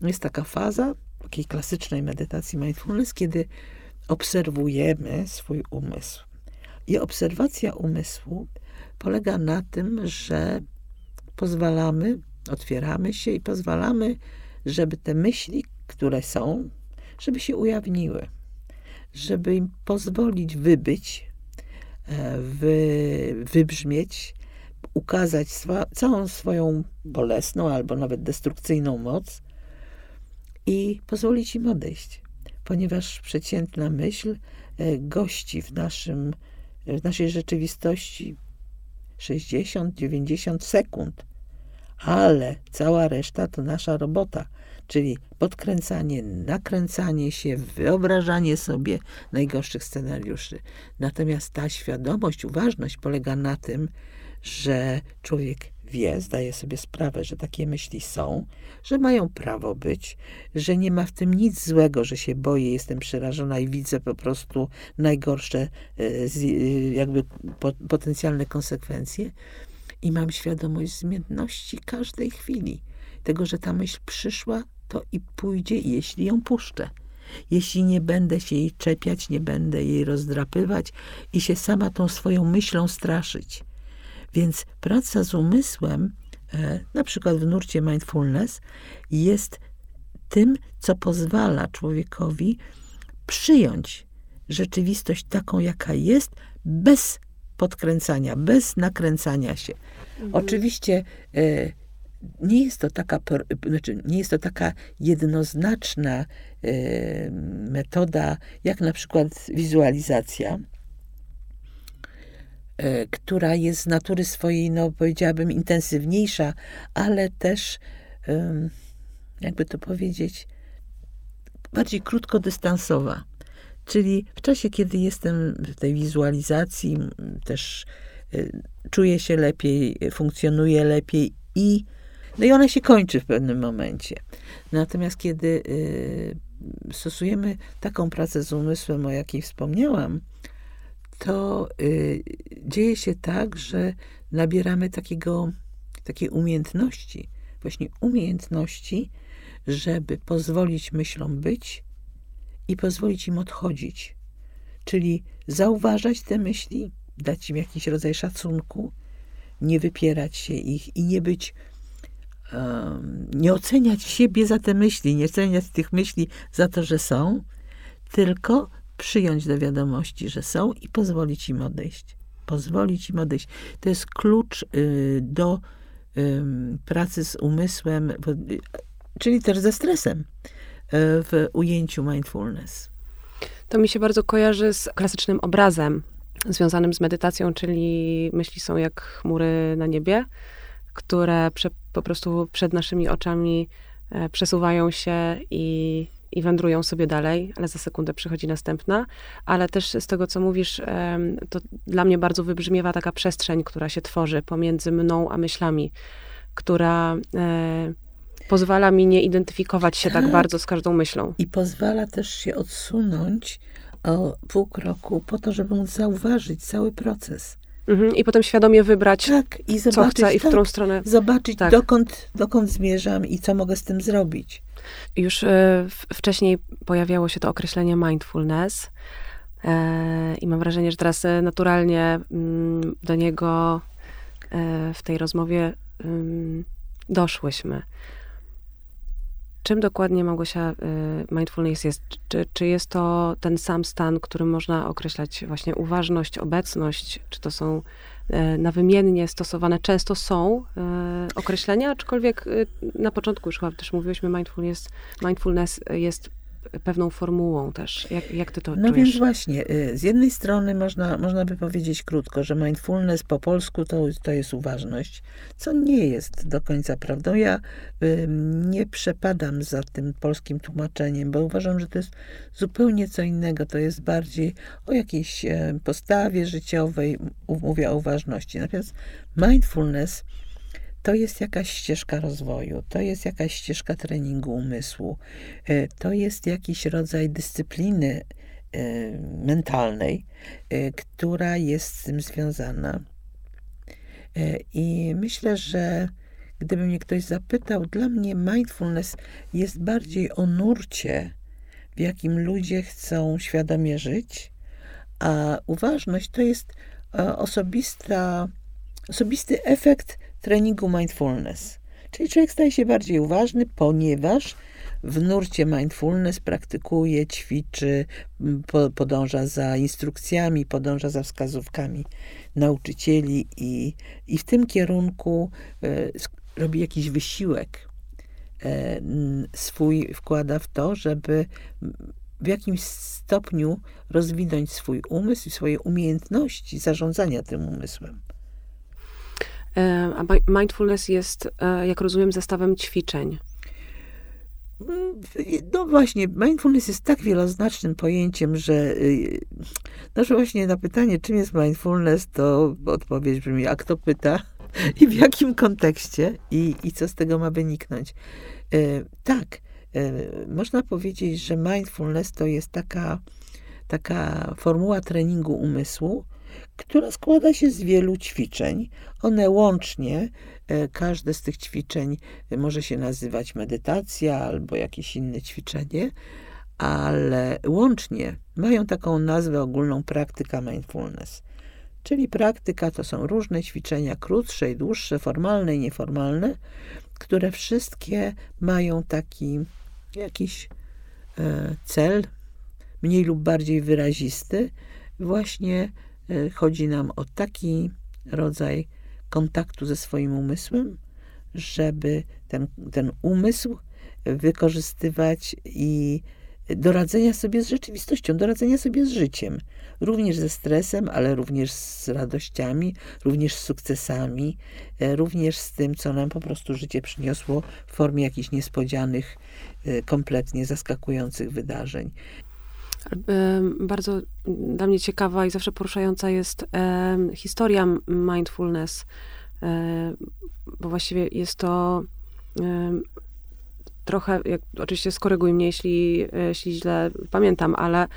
jest taka faza takiej klasycznej medytacji mindfulness, kiedy obserwujemy swój umysł. I obserwacja umysłu polega na tym, że pozwalamy, otwieramy się i pozwalamy żeby te myśli, które są, żeby się ujawniły, żeby im pozwolić wybyć, e, wy, wybrzmieć, ukazać swa, całą swoją bolesną albo nawet destrukcyjną moc i pozwolić im odejść, ponieważ przeciętna myśl e, gości w, naszym, w naszej rzeczywistości 60-90 sekund, ale cała reszta to nasza robota, czyli podkręcanie, nakręcanie się, wyobrażanie sobie najgorszych scenariuszy. Natomiast ta świadomość, uważność polega na tym, że człowiek wie, zdaje sobie sprawę, że takie myśli są, że mają prawo być, że nie ma w tym nic złego, że się boję, jestem przerażona i widzę po prostu najgorsze e, e, jakby potencjalne konsekwencje. I mam świadomość zmienności każdej chwili. Tego, że ta myśl przyszła, to i pójdzie, jeśli ją puszczę. Jeśli nie będę się jej czepiać, nie będę jej rozdrapywać i się sama tą swoją myślą straszyć. Więc praca z umysłem, e, na przykład w nurcie mindfulness, jest tym, co pozwala człowiekowi przyjąć rzeczywistość taką, jaka jest, bez podkręcania, bez nakręcania się. Mhm. Oczywiście e, nie jest to taka, znaczy nie jest to taka jednoznaczna e, metoda, jak na przykład wizualizacja, E, która jest z natury swojej, no powiedziałabym, intensywniejsza, ale też, jakby to powiedzieć, bardziej krótkodystansowa. Czyli w czasie, kiedy jestem w tej wizualizacji, też e, czuję się lepiej, funkcjonuję lepiej i, no i ona się kończy w pewnym momencie. Natomiast kiedy e, stosujemy taką pracę z umysłem, o jakiej wspomniałam, to y, dzieje się tak, że nabieramy takiego, takiej umiejętności, właśnie umiejętności, żeby pozwolić myślom być i pozwolić im odchodzić. Czyli zauważać te myśli, dać im jakiś rodzaj szacunku, nie wypierać się ich i nie być, um, nie oceniać siebie za te myśli, nie oceniać tych myśli za to, że są, tylko przyjąć do wiadomości, że są i pozwolić im odejść. Pozwolić im odejść. To jest klucz y, do pracy z umysłem, czyli też ze stresem y, w ujęciu mindfulness. To mi się bardzo kojarzy z klasycznym obrazem związanym z medytacją, czyli myśli są jak chmury na niebie, które prze, po prostu przed naszymi oczami e, przesuwają się i i wędrują sobie dalej, ale za sekundę przychodzi następna. Ale też z tego, co mówisz, to dla mnie bardzo wybrzmiewa taka przestrzeń, która się tworzy pomiędzy mną a myślami, która e, pozwala mi nie identyfikować się tak, tak bardzo z każdą myślą. I pozwala też się odsunąć o pół kroku po to, żeby móc zauważyć cały proces. Mhm, I potem świadomie wybrać, tak, i zobaczyć, co chcę i w tak, którą stronę. Zobaczyć, tak. dokąd, dokąd zmierzam i co mogę z tym zrobić. Już e, wcześniej pojawiało się to określenie mindfulness. E, I mam wrażenie, że teraz e, naturalnie mm, do niego w tej rozmowie mm, doszłyśmy. Czym dokładnie, Małgosia, mindfulness jest? Czy, czy jest to ten sam stan, którym można określać właśnie uważność, obecność? Czy to są E, nawymiennie stosowane często są e, określenia, aczkolwiek na początku już chyba też mówiłyśmy, mindfulness, mindfulness jest pewną formułą też. Jak, jak ty to no? No więc właśnie, y, z jednej strony można, można by powiedzieć krótko, że mindfulness po polsku to, to jest uważność, co nie jest do końca prawdą. Ja nie przepadam za tym polskim tłumaczeniem, bo uważam, że to jest zupełnie co innego. To jest bardziej o jakiejś postawie życiowej, mówię o uważności. Natomiast mindfulness to jest jakaś ścieżka rozwoju, to jest jakaś ścieżka treningu umysłu, e, to jest jakiś rodzaj dyscypliny e, mentalnej, e, która jest z tym związana. I myślę, że gdyby mnie ktoś zapytał, dla mnie mindfulness jest bardziej o nurcie, w jakim ludzie chcą świadomie żyć, a uważność to jest osobista, osobisty efekt treningu mindfulness. Czyli człowiek staje się bardziej uważny, ponieważ w nurcie mindfulness praktykuje, ćwiczy, po, podąża za instrukcjami, podąża za wskazówkami nauczycieli i, i w tym kierunku e, robi jakiś wysiłek e, swój, wkłada w to, żeby w jakimś stopniu rozwinąć swój umysł i swoje umiejętności zarządzania tym umysłem. E, a mindfulness jest, e, jak rozumiem, zestawem ćwiczeń. No właśnie, mindfulness jest tak wieloznacznym pojęciem, że y, no, że właśnie na pytanie, czym jest mindfulness, to odpowiedź brzmi, a kto pyta i w jakim kontekście i, i co z tego ma wyniknąć. E, tak, można powiedzieć, że mindfulness to jest taka, taka formuła treningu umysłu, która składa się z wielu ćwiczeń. One łącznie, e, każde z tych ćwiczeń może się nazywać medytacja albo jakieś inne ćwiczenie, ale łącznie mają taką nazwę ogólną praktyka mindfulness. Czyli praktyka to są różne ćwiczenia, krótsze i dłuższe, formalne i nieformalne, które wszystkie mają taki jakiś e, cel, mniej lub bardziej wyrazisty, właśnie chodzi nam o taki rodzaj kontaktu ze swoim umysłem, żeby ten, ten umysł wykorzystywać i do radzenia sobie z rzeczywistością, do radzenia sobie z życiem. Również ze stresem, ale również z radościami, również z sukcesami, e, również z tym, co nam po prostu życie przyniosło w formie jakichś niespodzianych, e, kompletnie zaskakujących wydarzeń. Bardzo dla mnie ciekawa i zawsze poruszająca jest historia mindfulness, bo właściwie jest to trochę, jak, oczywiście skoryguj mnie, jeśli, jeśli źle pamiętam, ale e,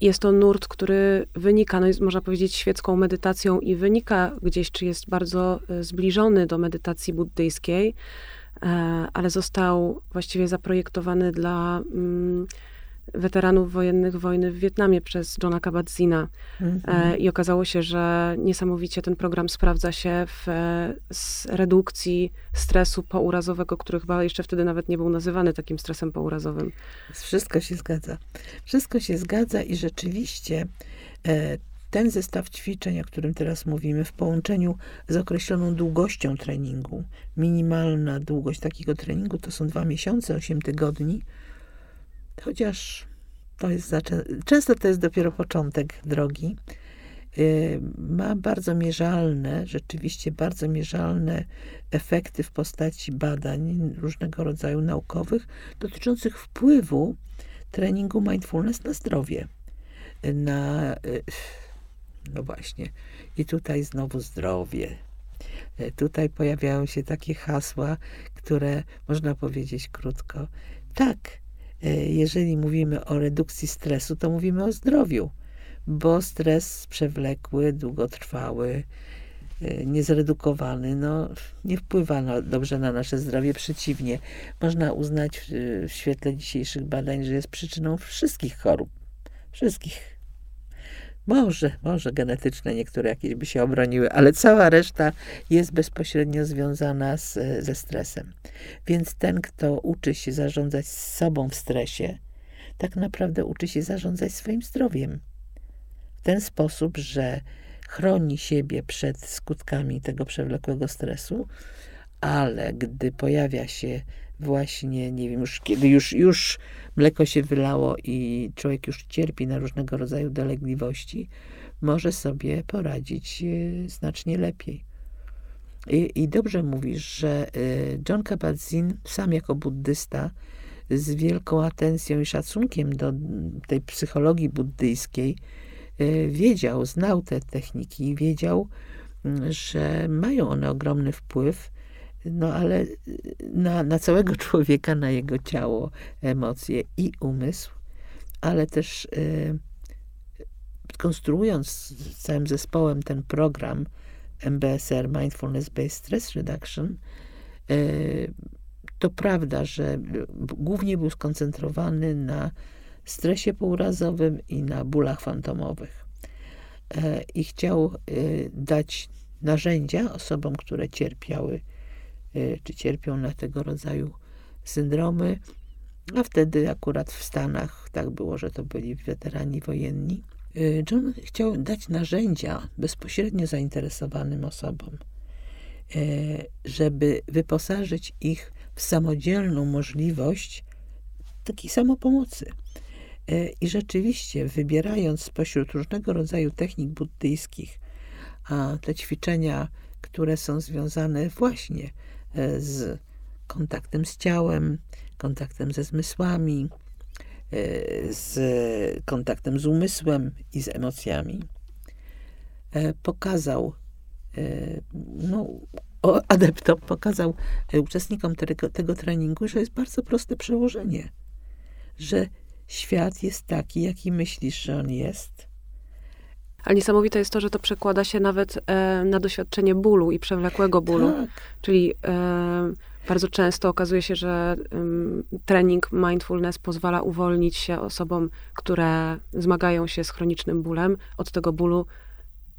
jest to nurt, który wynika, no jest, można powiedzieć, świecką medytacją i wynika gdzieś, czy jest bardzo e, zbliżony do medytacji buddyjskiej, e, ale został właściwie zaprojektowany dla mm, weteranów wojennych wojny w Wietnamie przez Johna Kabat-Zina. Mm-hmm. I okazało się, że niesamowicie ten program sprawdza się w redukcji stresu pourazowego, który chyba jeszcze wtedy nawet nie był nazywany takim stresem pourazowym. Wszystko się zgadza. Wszystko się zgadza i rzeczywiście e, ten zestaw ćwiczeń, o którym teraz mówimy, w połączeniu z określoną długością treningu, minimalna długość takiego treningu to są dwa miesiące, osiem tygodni, chociaż to jest często to jest dopiero początek drogi. Y, ma bardzo mierzalne, rzeczywiście bardzo mierzalne efekty w postaci badań różnego rodzaju naukowych dotyczących wpływu treningu mindfulness na zdrowie. Na, y, no właśnie, i tutaj znowu zdrowie. Y, tutaj pojawiają się takie hasła, które można powiedzieć krótko. Tak, jeżeli mówimy o redukcji stresu, to mówimy o zdrowiu, bo stres przewlekły, długotrwały, e, niezredukowany, no, nie wpływa na, dobrze na nasze zdrowie. Przeciwnie, można uznać w, w świetle dzisiejszych badań, że jest przyczyną wszystkich chorób. Wszystkich może, może genetyczne niektóre jakieś by się obroniły, ale cała reszta jest bezpośrednio związana z, ze stresem. Więc ten, kto uczy się zarządzać sobą w stresie, tak naprawdę uczy się zarządzać swoim zdrowiem. W ten sposób, że chroni siebie przed skutkami tego przewlekłego stresu, ale gdy pojawia się właśnie, nie wiem, już kiedy już, już mleko się wylało i człowiek już cierpi na różnego rodzaju dolegliwości, może sobie poradzić e, znacznie lepiej. I, i dobrze mówisz, że e, John Kabat-Zinn, sam jako buddysta, z wielką atencją i szacunkiem do tej psychologii buddyjskiej, e, wiedział, znał te techniki, wiedział, że mają one ogromny wpływ no ale y, na, na całego <laughs> człowieka, na jego ciało, emocje i umysł, ale też y, konstruując z całym zespołem ten program MBSR, Mindfulness Based Stress Reduction, y, to prawda, że głównie był skoncentrowany na stresie pourazowym i na bólach fantomowych. E, I chciał dać narzędzia osobom, które cierpiały czy cierpią na tego rodzaju syndromy. A wtedy akurat w Stanach tak było, że to byli weterani wojenni. Y, John chciał dać narzędzia bezpośrednio zainteresowanym osobom, y, żeby wyposażyć ich w samodzielną możliwość takiej samopomocy. I rzeczywiście, wybierając spośród różnego rodzaju technik buddyjskich, a te ćwiczenia, które są związane właśnie z kontaktem z ciałem, kontaktem ze zmysłami, e, z kontaktem z umysłem i z emocjami, pokazał no, adeptom, pokazał uczestnikom tego, tego treningu, że jest bardzo proste przełożenie, że świat jest taki, jaki myślisz, że on jest. Ale niesamowite jest to, że to przekłada się nawet e, na doświadczenie bólu i przewlekłego bólu. Tak. Czyli e, bardzo często okazuje się, że trening mindfulness pozwala uwolnić się osobom, które zmagają się z chronicznym bólem, od tego bólu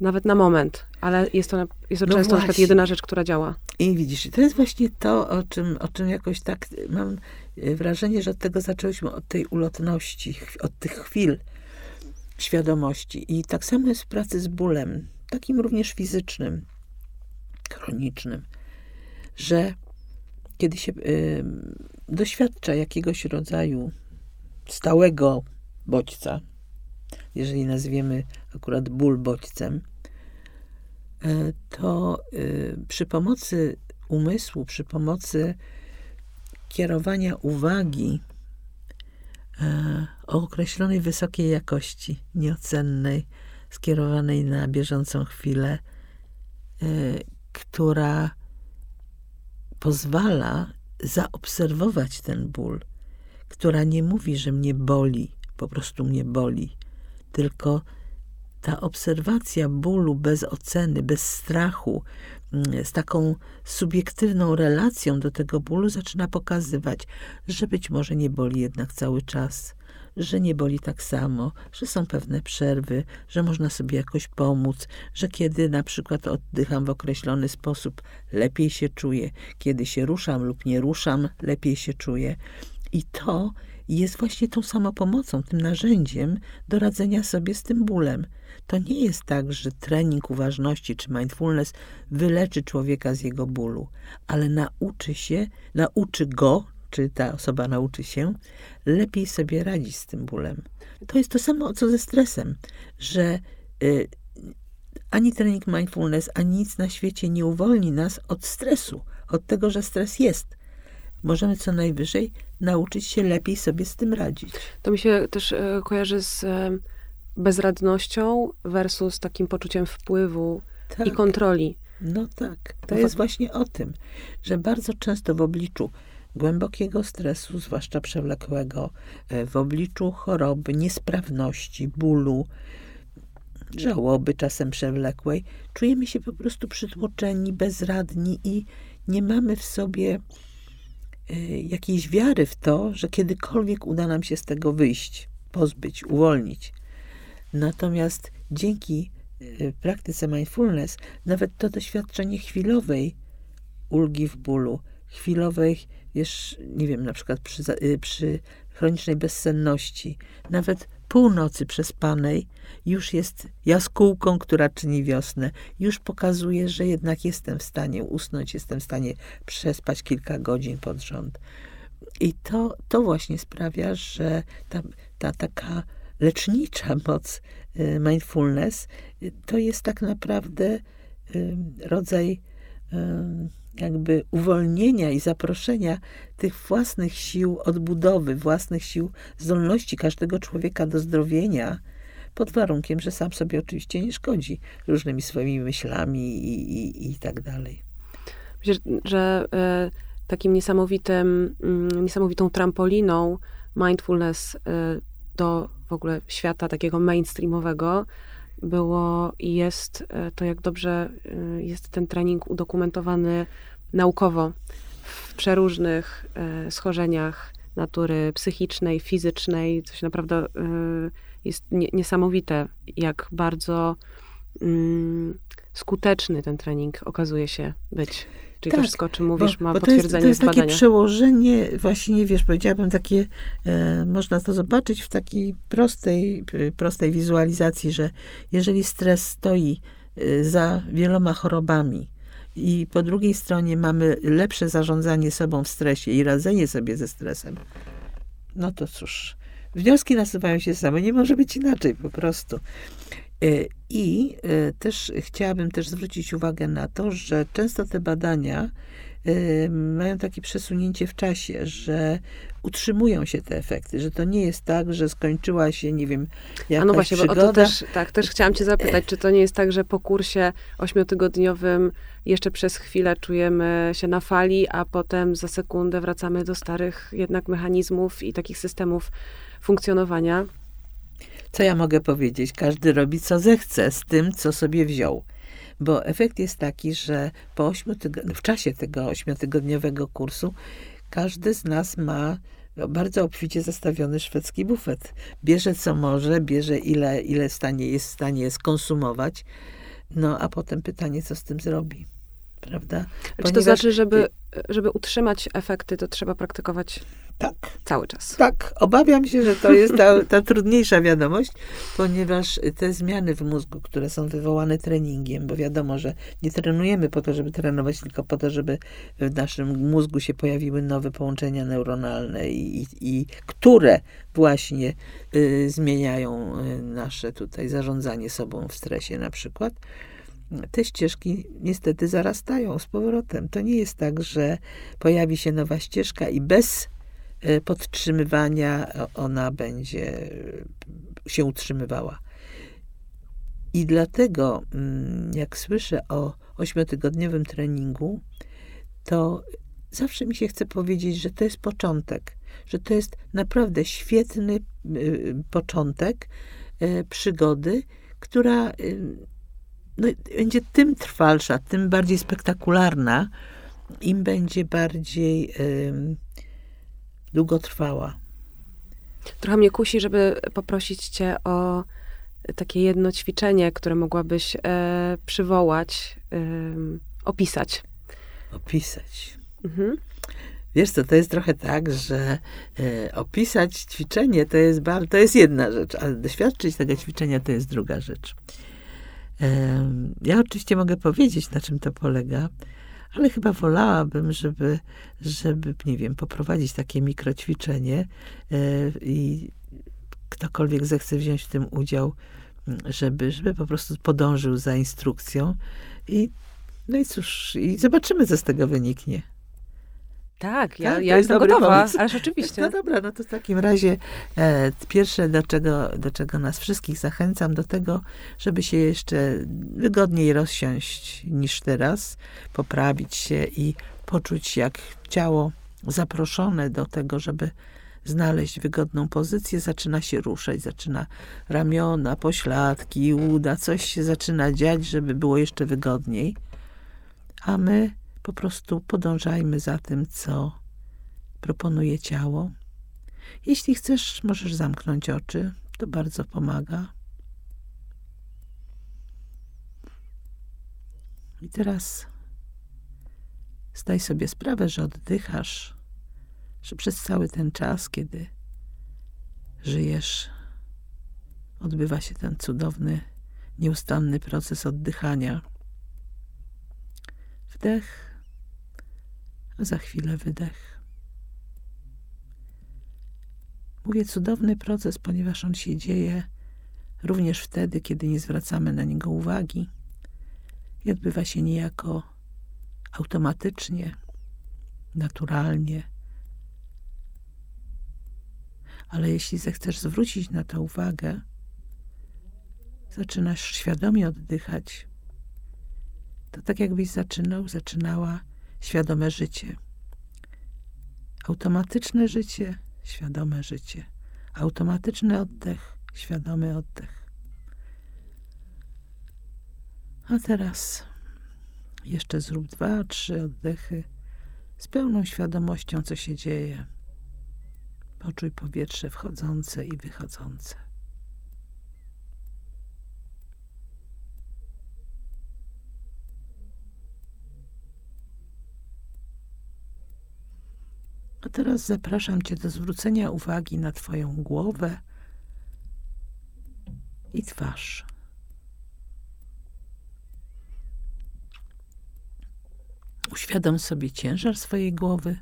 nawet na moment, ale jest to, jest to no często na jedyna rzecz, która działa. I widzisz, to jest właśnie to, o czym, o czym jakoś tak mam e, wrażenie, że od tego zaczęłyśmy, od tej ulotności, od tych chwil świadomości. I tak samo jest w pracy z bólem, takim również fizycznym, chronicznym, że kiedy się y, doświadcza jakiegoś rodzaju stałego bodźca, jeżeli nazwiemy akurat ból bodźcem, e, to e, przy pomocy umysłu, przy pomocy kierowania uwagi o określonej wysokiej jakości, nieocennej, skierowanej na bieżącą chwilę, która pozwala zaobserwować ten ból, która nie mówi, że mnie boli, po prostu mnie boli, tylko ta obserwacja bólu bez oceny, bez strachu, z taką subiektywną relacją do tego bólu zaczyna pokazywać, że być może nie boli jednak cały czas, że nie boli tak samo, że są pewne przerwy, że można sobie jakoś pomóc, że kiedy na przykład oddycham w określony sposób, lepiej się czuję, kiedy się ruszam lub nie ruszam, lepiej się czuję. I to jest właśnie tą samopomocą, tym narzędziem do radzenia sobie z tym bólem. To nie jest tak, że trening uważności czy mindfulness wyleczy człowieka z jego bólu, ale nauczy się, nauczy go, czy ta osoba nauczy się, lepiej sobie radzić z tym bólem. To jest to samo, co ze stresem, że y, ani trening mindfulness, ani nic na świecie nie uwolni nas od stresu, od tego, że stres jest możemy co najwyżej nauczyć się lepiej sobie z tym radzić. To mi się też e, kojarzy z e, bezradnością versus takim poczuciem wpływu tak. i kontroli. No tak, to jest właśnie o tym, że bardzo często w obliczu głębokiego stresu, zwłaszcza przewlekłego, e, w obliczu choroby, niesprawności, bólu, żałoby czasem przewlekłej, czujemy się po prostu przytłoczeni, bezradni i nie mamy w sobie Y, jakiejś wiary w to, że kiedykolwiek uda nam się z tego wyjść, pozbyć, uwolnić. Natomiast dzięki y, praktyce mindfulness, nawet to doświadczenie chwilowej ulgi w bólu, chwilowej, wiesz, nie wiem, na przykład przy, y, przy chronicznej bezsenności, nawet północy przespanej już jest jaskółką, która czyni wiosnę. Już pokazuje, że jednak jestem w stanie usnąć, jestem w stanie przespać kilka godzin pod rząd. I to, to właśnie sprawia, że ta, ta taka lecznicza moc y, mindfulness y, to jest tak naprawdę y, rodzaj jakby uwolnienia i zaproszenia tych własnych sił odbudowy, własnych sił zdolności każdego człowieka do zdrowienia, pod warunkiem, że sam sobie oczywiście nie szkodzi różnymi swoimi myślami i, i, i tak dalej. Myślę, że takim niesamowitym, mm, niesamowitą trampoliną mindfulness do w ogóle świata takiego mainstreamowego było i jest e, to, jak dobrze e, jest ten trening udokumentowany naukowo w przeróżnych e, schorzeniach natury psychicznej, fizycznej. Coś naprawdę jest niesamowite, jak bardzo mm, skuteczny ten trening okazuje się być. Czyli tak, to wszystko, o czym mówisz, bo, ma bo potwierdzenie to jest, to jest takie przełożenie, właśnie, wiesz, powiedziałabym takie, e, można to zobaczyć w takiej prostej, prostej wizualizacji, że jeżeli stres stoi e, za wieloma chorobami, i po drugiej stronie mamy lepsze zarządzanie sobą w stresie i radzenie sobie ze stresem, no to cóż, wnioski nasuwają się same, nie może być inaczej po prostu. E, I e, też chciałabym też zwrócić uwagę na to, że często te badania e, mają takie przesunięcie w czasie, że utrzymują się te efekty, że to nie jest tak, że skończyła się, nie wiem, jakaś A no właśnie, przygoda. bo o to też, tak, też chciałam cię zapytać, czy to nie jest tak, że po kursie ośmiotygodniowym jeszcze przez chwilę czujemy się na fali, a potem za sekundę wracamy do starych jednak mechanizmów i takich systemów funkcjonowania? Co ja mogę powiedzieć? Każdy robi co zechce z tym, co sobie wziął. Bo efekt jest taki, że po ośmiu tygo- w czasie tego ośmiotygodniowego kursu każdy z nas ma bardzo obficie zastawiony szwedzki bufet. Bierze co może, bierze ile, ile stanie, jest w stanie skonsumować. No a potem pytanie, co z tym zrobi. Prawda? Czy to Ponieważ- znaczy, żeby, żeby utrzymać efekty, to trzeba praktykować Tak. cały czas? Tak, obawiam się, że to jest ta, ta trudniejsza wiadomość, ponieważ te zmiany w mózgu, które są wywołane treningiem, bo wiadomo, że nie trenujemy po to, żeby trenować, tylko po to, żeby w naszym mózgu się pojawiły nowe połączenia neuronalne i, i, i które właśnie y, zmieniają y, nasze tutaj zarządzanie sobą w stresie na przykład. Te ścieżki niestety zarastają z powrotem. To nie jest tak, że pojawi się nowa ścieżka i bez e, podtrzymywania ona będzie e, się utrzymywała. I dlatego, mm, jak słyszę o ośmiotygodniowym treningu, to zawsze mi się chce powiedzieć, że to jest początek, że to jest naprawdę świetny y, początek e, przygody, która y, no, będzie tym trwalsza, tym bardziej spektakularna, im będzie bardziej długotrwała. Trochę mnie kusi, żeby poprosić cię o takie jedno ćwiczenie, które mogłabyś e, przywołać, opisać. Opisać. Mhm. Wiesz co, to jest trochę tak, że e, opisać ćwiczenie to jest, bar- to jest jedna rzecz, ale doświadczyć tego ćwiczenia to jest druga rzecz. Ja oczywiście mogę powiedzieć, na czym to polega, ale chyba wolałabym, żeby, żeby nie wiem, poprowadzić takie mikroćwiczenie e, i ktokolwiek zechce wziąć w tym udział, żeby, żeby po prostu podążył za instrukcją i no i cóż, i zobaczymy, co z tego wyniknie. Tak, ja, Tak, ja jest jestem dobry gotowa, pomysł. ależ oczywiście. No dobra, no to w takim razie e, pierwsze, do czego, do czego nas wszystkich zachęcam, do tego, żeby się jeszcze wygodniej rozsiąść niż teraz, poprawić się i poczuć jak ciało zaproszone do tego, żeby znaleźć wygodną pozycję, zaczyna się ruszać, zaczyna ramiona, pośladki, uda, coś się zaczyna dziać, żeby było jeszcze wygodniej. A my po prostu podążajmy za tym, co proponuje ciało. Jeśli chcesz, możesz zamknąć oczy, to bardzo pomaga. I teraz zdaj sobie sprawę, że oddychasz, że przez cały ten czas, kiedy żyjesz, odbywa się ten cudowny, nieustanny proces oddychania. Wdech, za chwilę wydech. Mówię cudowny proces, ponieważ on się dzieje również wtedy, kiedy nie zwracamy na niego uwagi i odbywa się niejako automatycznie, naturalnie. Ale jeśli zechcesz zwrócić na to uwagę, zaczynasz świadomie oddychać, to tak jakbyś zaczynał, zaczynała świadome życie. Automatyczne życie, świadome życie. Automatyczny oddech, świadomy oddech. A teraz jeszcze zrób dwa, trzy oddechy z pełną świadomością, co się dzieje. Poczuj powietrze wchodzące i wychodzące. A teraz zapraszam Cię do zwrócenia uwagi na Twoją głowę i twarz. Uświadom sobie ciężar swojej głowy.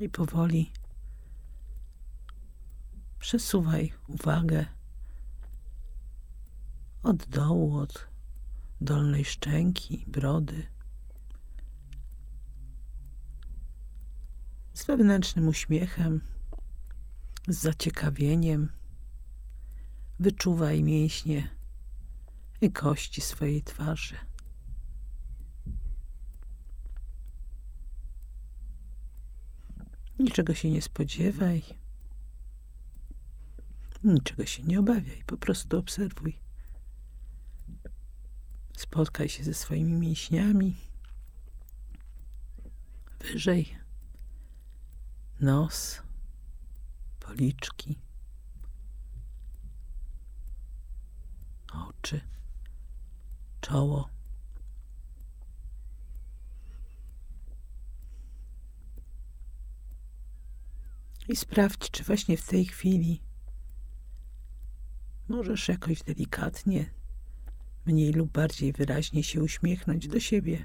I powoli przesuwaj uwagę od dołu, od dolnej szczęki, brody. Z wewnętrznym uśmiechem, z zaciekawieniem wyczuwaj mięśnie i kości swojej twarzy. Niczego się nie spodziewaj. Niczego się nie obawiaj, po prostu obserwuj. Spotkaj się ze swoimi mięśniami. Wyżej. Nos, policzki, oczy, czoło. I sprawdź, czy właśnie w tej chwili możesz jakoś delikatnie, mniej lub bardziej wyraźnie się uśmiechnąć do siebie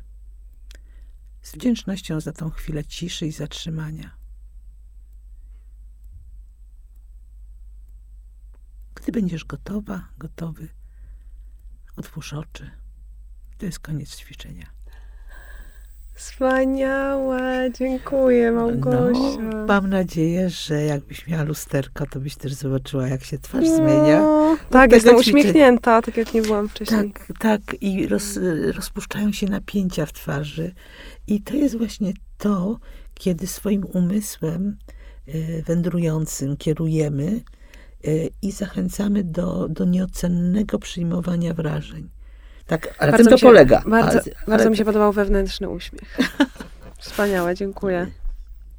z wdzięcznością za tą chwilę ciszy i zatrzymania. Gdy będziesz gotowa, gotowy, otwórz oczy. To jest koniec ćwiczenia. Wspaniałe, dziękuję Małgosia. No, mam nadzieję, że jakbyś miała lusterko, to byś też zobaczyła, jak się twarz zmienia. No, tak, jestem ćwiczenia. uśmiechnięta, tak jak nie byłam wcześniej. Tak, tak. I roz, rozpuszczają się napięcia w twarzy. I to jest właśnie to, kiedy swoim umysłem y, wędrującym kierujemy y, i zachęcamy do, do nieocennego przyjmowania wrażeń. Tak, ale Bardzo tym to się- polega. Bardzo, ale, bardzo mi się podobał wewnętrzny uśmiech. <laughs> Wspaniałe, dziękuję.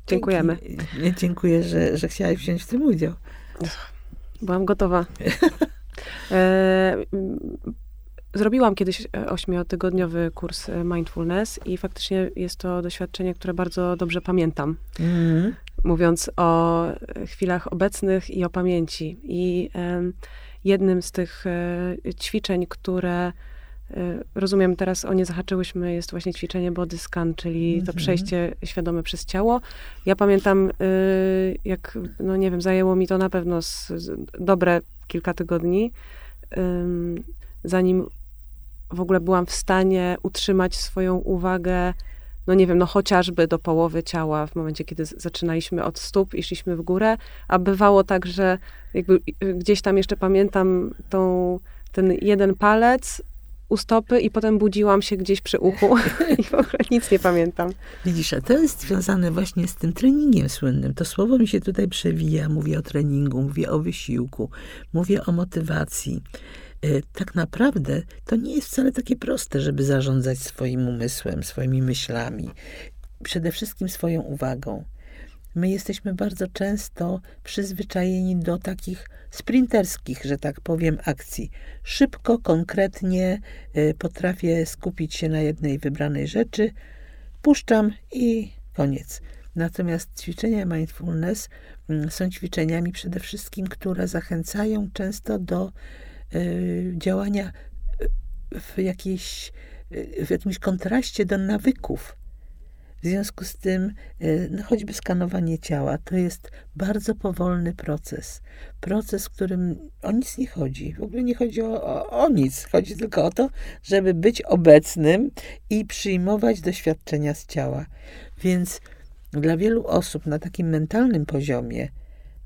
Dziękujemy. Dzięki. Dziękuję, że, że chciałaś wziąć w tym udział. Byłam gotowa. <laughs> E, Zrobiłam kiedyś e, ośmiotygodniowy kurs e, mindfulness i faktycznie jest to doświadczenie, które bardzo dobrze pamiętam. Mhm. mówiąc o e, chwilach obecnych i o pamięci. I em, jednym z tych e, ćwiczeń, które e, rozumiem teraz o nie zahaczyłyśmy, jest właśnie ćwiczenie body scan, czyli to Mhm. przejście świadome przez ciało. Ja pamiętam, e, jak, no nie wiem, zajęło mi to na pewno z, z dobre kilka tygodni, zanim w ogóle byłam w stanie utrzymać swoją uwagę no nie wiem, no chociażby do połowy ciała w momencie, kiedy zaczynaliśmy od stóp i szliśmy w górę, a bywało tak, że jakby y, gdzieś tam jeszcze pamiętam tą, ten jeden palec u stopy i potem budziłam się gdzieś przy uchu <laughs> i w ogóle nic nie pamiętam. Widzisz, a to jest związane właśnie z tym treningiem słynnym. To słowo mi się tutaj przewija. Mówię o treningu, mówię o wysiłku, mówię o motywacji. Y, Tak naprawdę to nie jest wcale takie proste, żeby zarządzać swoim umysłem, swoimi myślami, przede wszystkim swoją uwagą. My jesteśmy bardzo często przyzwyczajeni do takich sprinterskich, że tak powiem, akcji. Szybko, konkretnie y, potrafię skupić się na jednej wybranej rzeczy, puszczam i koniec. Natomiast ćwiczenia mindfulness mm, są ćwiczeniami przede wszystkim, które zachęcają często do y, działania w, jakiejś, y, w jakimś kontraście do nawyków. W związku z tym, y, no choćby skanowanie ciała, to jest bardzo powolny proces. Proces, w którym o nic nie chodzi. W ogóle nie chodzi o, o, o nic. Chodzi tylko o to, żeby być obecnym i przyjmować doświadczenia z ciała. Więc dla wielu osób na takim mentalnym poziomie,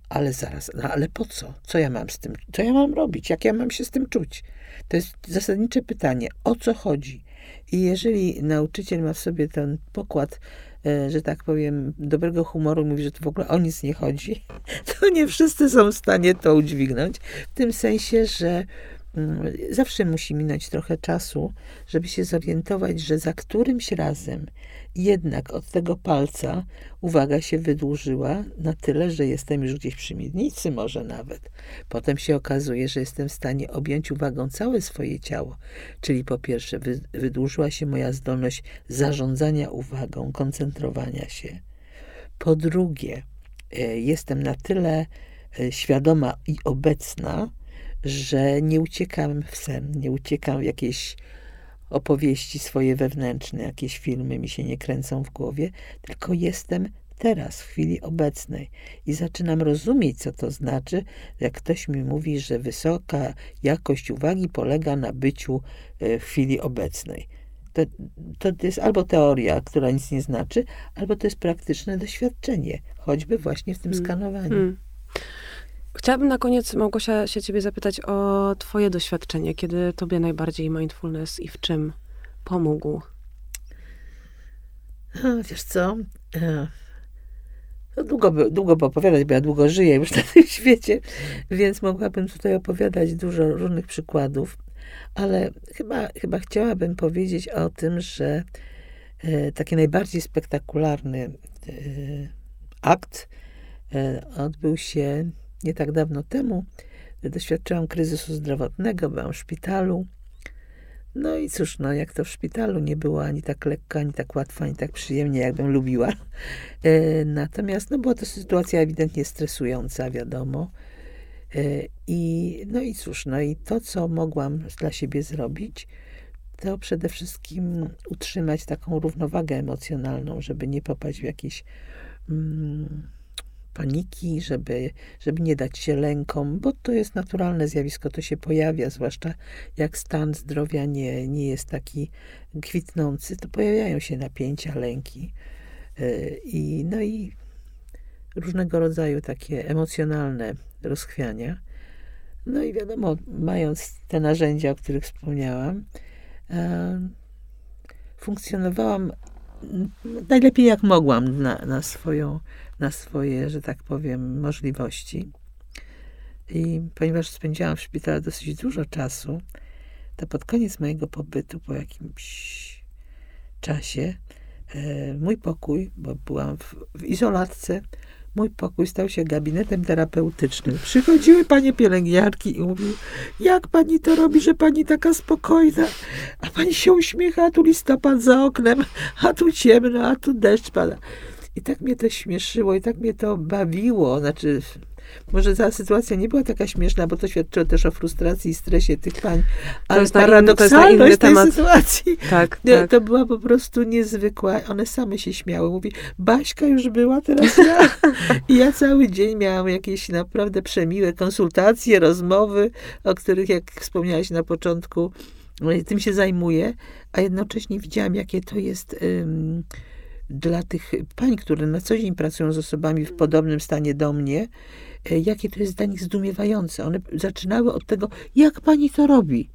ale zaraz, no ale po co? Co ja mam z tym? Co ja mam robić? Jak ja mam się z tym czuć? To jest zasadnicze pytanie. O co chodzi? I jeżeli nauczyciel ma w sobie ten pokład, e, że tak powiem, dobrego humoru, mówi, że to w ogóle o nic nie chodzi, <laughs> to nie wszyscy są w stanie to udźwignąć. W tym sensie, że zawsze musi minąć trochę czasu, żeby się zorientować, że za którymś razem jednak od tego palca uwaga się wydłużyła na tyle, że jestem już gdzieś przy miednicy może nawet. Potem się okazuje, że jestem w stanie objąć uwagą całe swoje ciało. Czyli po pierwsze wy, wydłużyła się moja zdolność zarządzania uwagą, koncentrowania się. Po drugie, e, jestem na tyle e, świadoma i obecna, że nie uciekam w sen, nie uciekam w jakieś opowieści swoje wewnętrzne, jakieś filmy mi się nie kręcą w głowie, tylko jestem teraz, w chwili obecnej. I zaczynam rozumieć, co to znaczy, jak ktoś mi mówi, że wysoka jakość uwagi polega na byciu e, w chwili obecnej. To, to jest albo teoria, która nic nie znaczy, albo to jest praktyczne doświadczenie, choćby właśnie w tym mm. skanowaniu. Mm. Chciałabym na koniec, Małgosia, się ciebie zapytać o twoje doświadczenie. Kiedy tobie najbardziej mindfulness i w czym pomógł? Wiesz co? E, no długo, by, długo by opowiadać, bo ja długo żyję już na <laughs> tym świecie, więc mogłabym tutaj opowiadać dużo różnych przykładów, ale chyba, chyba chciałabym powiedzieć o tym, że e, taki najbardziej spektakularny e, akt odbył się nie tak dawno temu. Doświadczyłam kryzysu zdrowotnego, byłam w szpitalu no i cóż, no jak to w szpitalu nie było ani tak lekko, ani tak łatwo, ani tak przyjemnie, jakbym lubiła. E, natomiast no była to sytuacja ewidentnie stresująca, wiadomo. E, I no i cóż, no i to, co mogłam dla siebie zrobić, to przede wszystkim utrzymać taką równowagę emocjonalną, żeby nie popaść w jakieś mm, paniki, żeby, żeby nie dać się lękom, bo to jest naturalne zjawisko, to się pojawia, zwłaszcza jak stan zdrowia nie, nie jest taki kwitnący, to pojawiają się napięcia, lęki. Y, I, no i różnego rodzaju takie emocjonalne rozchwiania. No i wiadomo, mając te narzędzia, o których wspomniałam, funkcjonowałam najlepiej jak mogłam na, na, swoją, na swoje, że tak powiem, możliwości. I ponieważ spędziłam w szpitalu dosyć dużo czasu, to pod koniec mojego pobytu, po jakimś czasie, e, mój pokój, bo byłam w, w izolatce, mój pokój stał się gabinetem terapeutycznym. Przychodziły panie pielęgniarki i mówiły, jak pani to robi, że pani taka spokojna, a pani się uśmiecha, a tu listopad za oknem, a tu ciemno, a tu deszcz pada. I tak mnie to śmieszyło i tak mnie to bawiło. Znaczy, może ta sytuacja nie była taka śmieszna, bo to świadczyło też o frustracji i stresie tych pań, ale to jest paradoksalność to jest tej sytuacji tak, tak. to była po prostu niezwykła. One same się śmiały. Mówi, Baśka już była, teraz ja. I ja cały dzień miałam jakieś naprawdę przemiłe konsultacje, rozmowy, o których, jak wspomniałaś na początku, tym się zajmuję, a jednocześnie widziałam, jakie to jest... Um, dla tych pań, które na co dzień pracują z osobami w podobnym stanie do mnie, e, jakie to jest dla nich zdumiewające. One zaczynały od tego, jak pani to robi.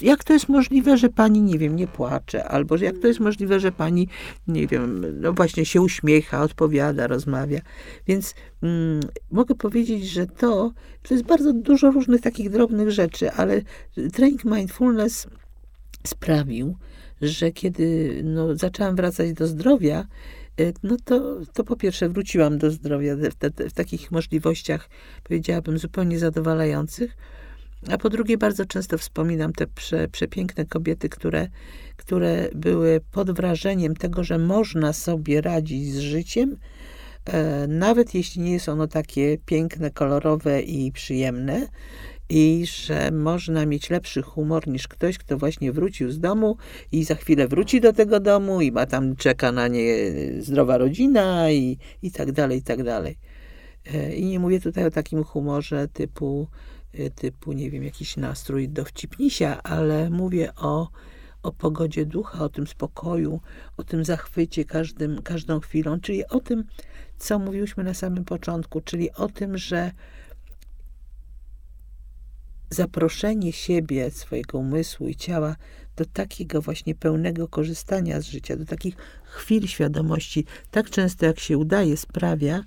Jak to jest możliwe, że pani, nie wiem, nie płacze, albo jak to jest możliwe, że pani, nie wiem, no właśnie się uśmiecha, odpowiada, rozmawia. Więc mm, mogę powiedzieć, że to, to jest bardzo dużo różnych takich drobnych rzeczy, ale trening mindfulness sprawił, że kiedy no, zaczęłam wracać do zdrowia, e, no to, to po pierwsze wróciłam do zdrowia w, te, w takich możliwościach, powiedziałabym, zupełnie zadowalających. A po drugie, bardzo często wspominam te prze, przepiękne kobiety, które, które były pod wrażeniem tego, że można sobie radzić z życiem, e, nawet jeśli nie jest ono takie piękne, kolorowe i przyjemne, i że można mieć lepszy humor niż ktoś, kto właśnie wrócił z domu i za chwilę wróci do tego domu i ma tam, czeka na nie zdrowa rodzina i, i tak dalej, i tak dalej. E, I nie mówię tutaj o takim humorze typu, e, typu, nie wiem, jakiś nastrój dowcipnisia, ale mówię o, o pogodzie ducha, o tym spokoju, o tym zachwycie każdym, każdą chwilą, czyli o tym, co mówiłyśmy na samym początku, czyli o tym, że zaproszenie siebie, swojego umysłu i ciała do takiego właśnie pełnego korzystania z życia, do takich chwil świadomości, tak często jak się udaje, sprawia,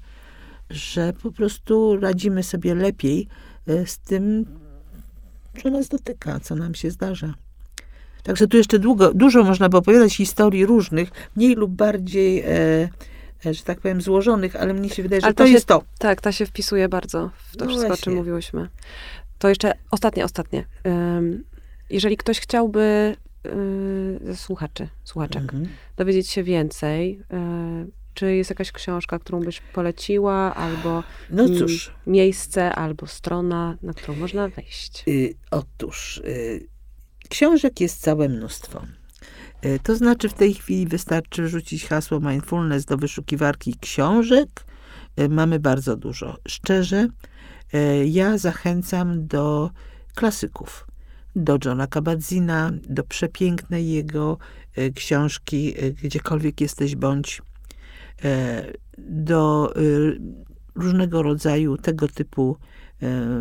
że po prostu radzimy sobie lepiej e, z tym, co nas dotyka, co nam się zdarza. Także tu jeszcze długo, dużo można by opowiadać historii różnych, mniej lub bardziej, e, e że tak powiem, złożonych, ale mnie się wydaje, że to, to się, jest to. Tak, ta się wpisuje bardzo w to no wszystko, właśnie. o czym mówiłyśmy. To jeszcze ostatnie, ostatnie. Jeżeli ktoś chciałby ze słuchaczy, słuchaczek, mhm. dowiedzieć się więcej, e, czy jest jakaś książka, którą byś poleciła, albo no cóż. miejsce, albo strona, na którą można wejść? Y, otóż, y, książek jest całe mnóstwo. To znaczy w tej chwili wystarczy wrzucić hasło mindfulness do wyszukiwarki książek. Mamy bardzo dużo. Szczerze, ja zachęcam do klasyków. Do Johna Kabat-Zina, do przepięknej jego książki Gdziekolwiek jesteś bądź, do różnego rodzaju tego typu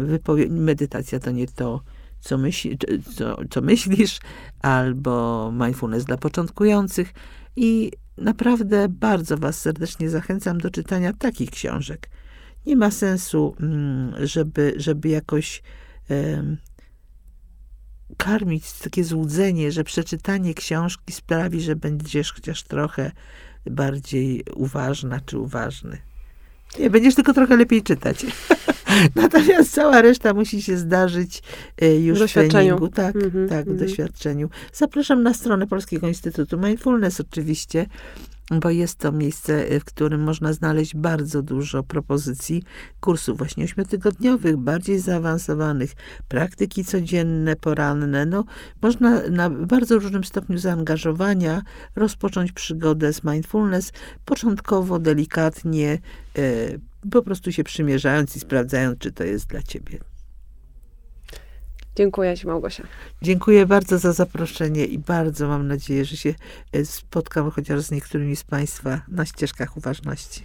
wypowiedzi. Medytacja to nie to, co, myśli, co, co myślisz, albo mindfulness dla początkujących. I naprawdę bardzo Was serdecznie zachęcam do czytania takich książek. Nie ma sensu, mm, żeby, żeby jakoś um, karmić takie złudzenie, że przeczytanie książki sprawi, że będziesz chociaż trochę bardziej uważna czy uważny. Nie, będziesz tylko trochę lepiej czytać. <laughs> Natomiast cała reszta musi się zdarzyć e, już w treningu. Tak, mm -hmm, tak, w mm -hmm. doświadczeniu. Zapraszam na stronę Polskiego Instytutu Mindfulness oczywiście, bo jest to miejsce, e, w którym można znaleźć bardzo dużo propozycji kursów właśnie ośmiotygodniowych, bardziej zaawansowanych, praktyki codzienne, poranne. No, można na bardzo różnym stopniu zaangażowania rozpocząć przygodę z mindfulness, początkowo, delikatnie, e, po prostu się przymierzając i sprawdzając, czy to jest dla ciebie. Dziękuję Ci, Małgosia. Dziękuję bardzo za zaproszenie i bardzo mam nadzieję, że się e, spotkam chociaż z niektórymi z Państwa na ścieżkach uważności.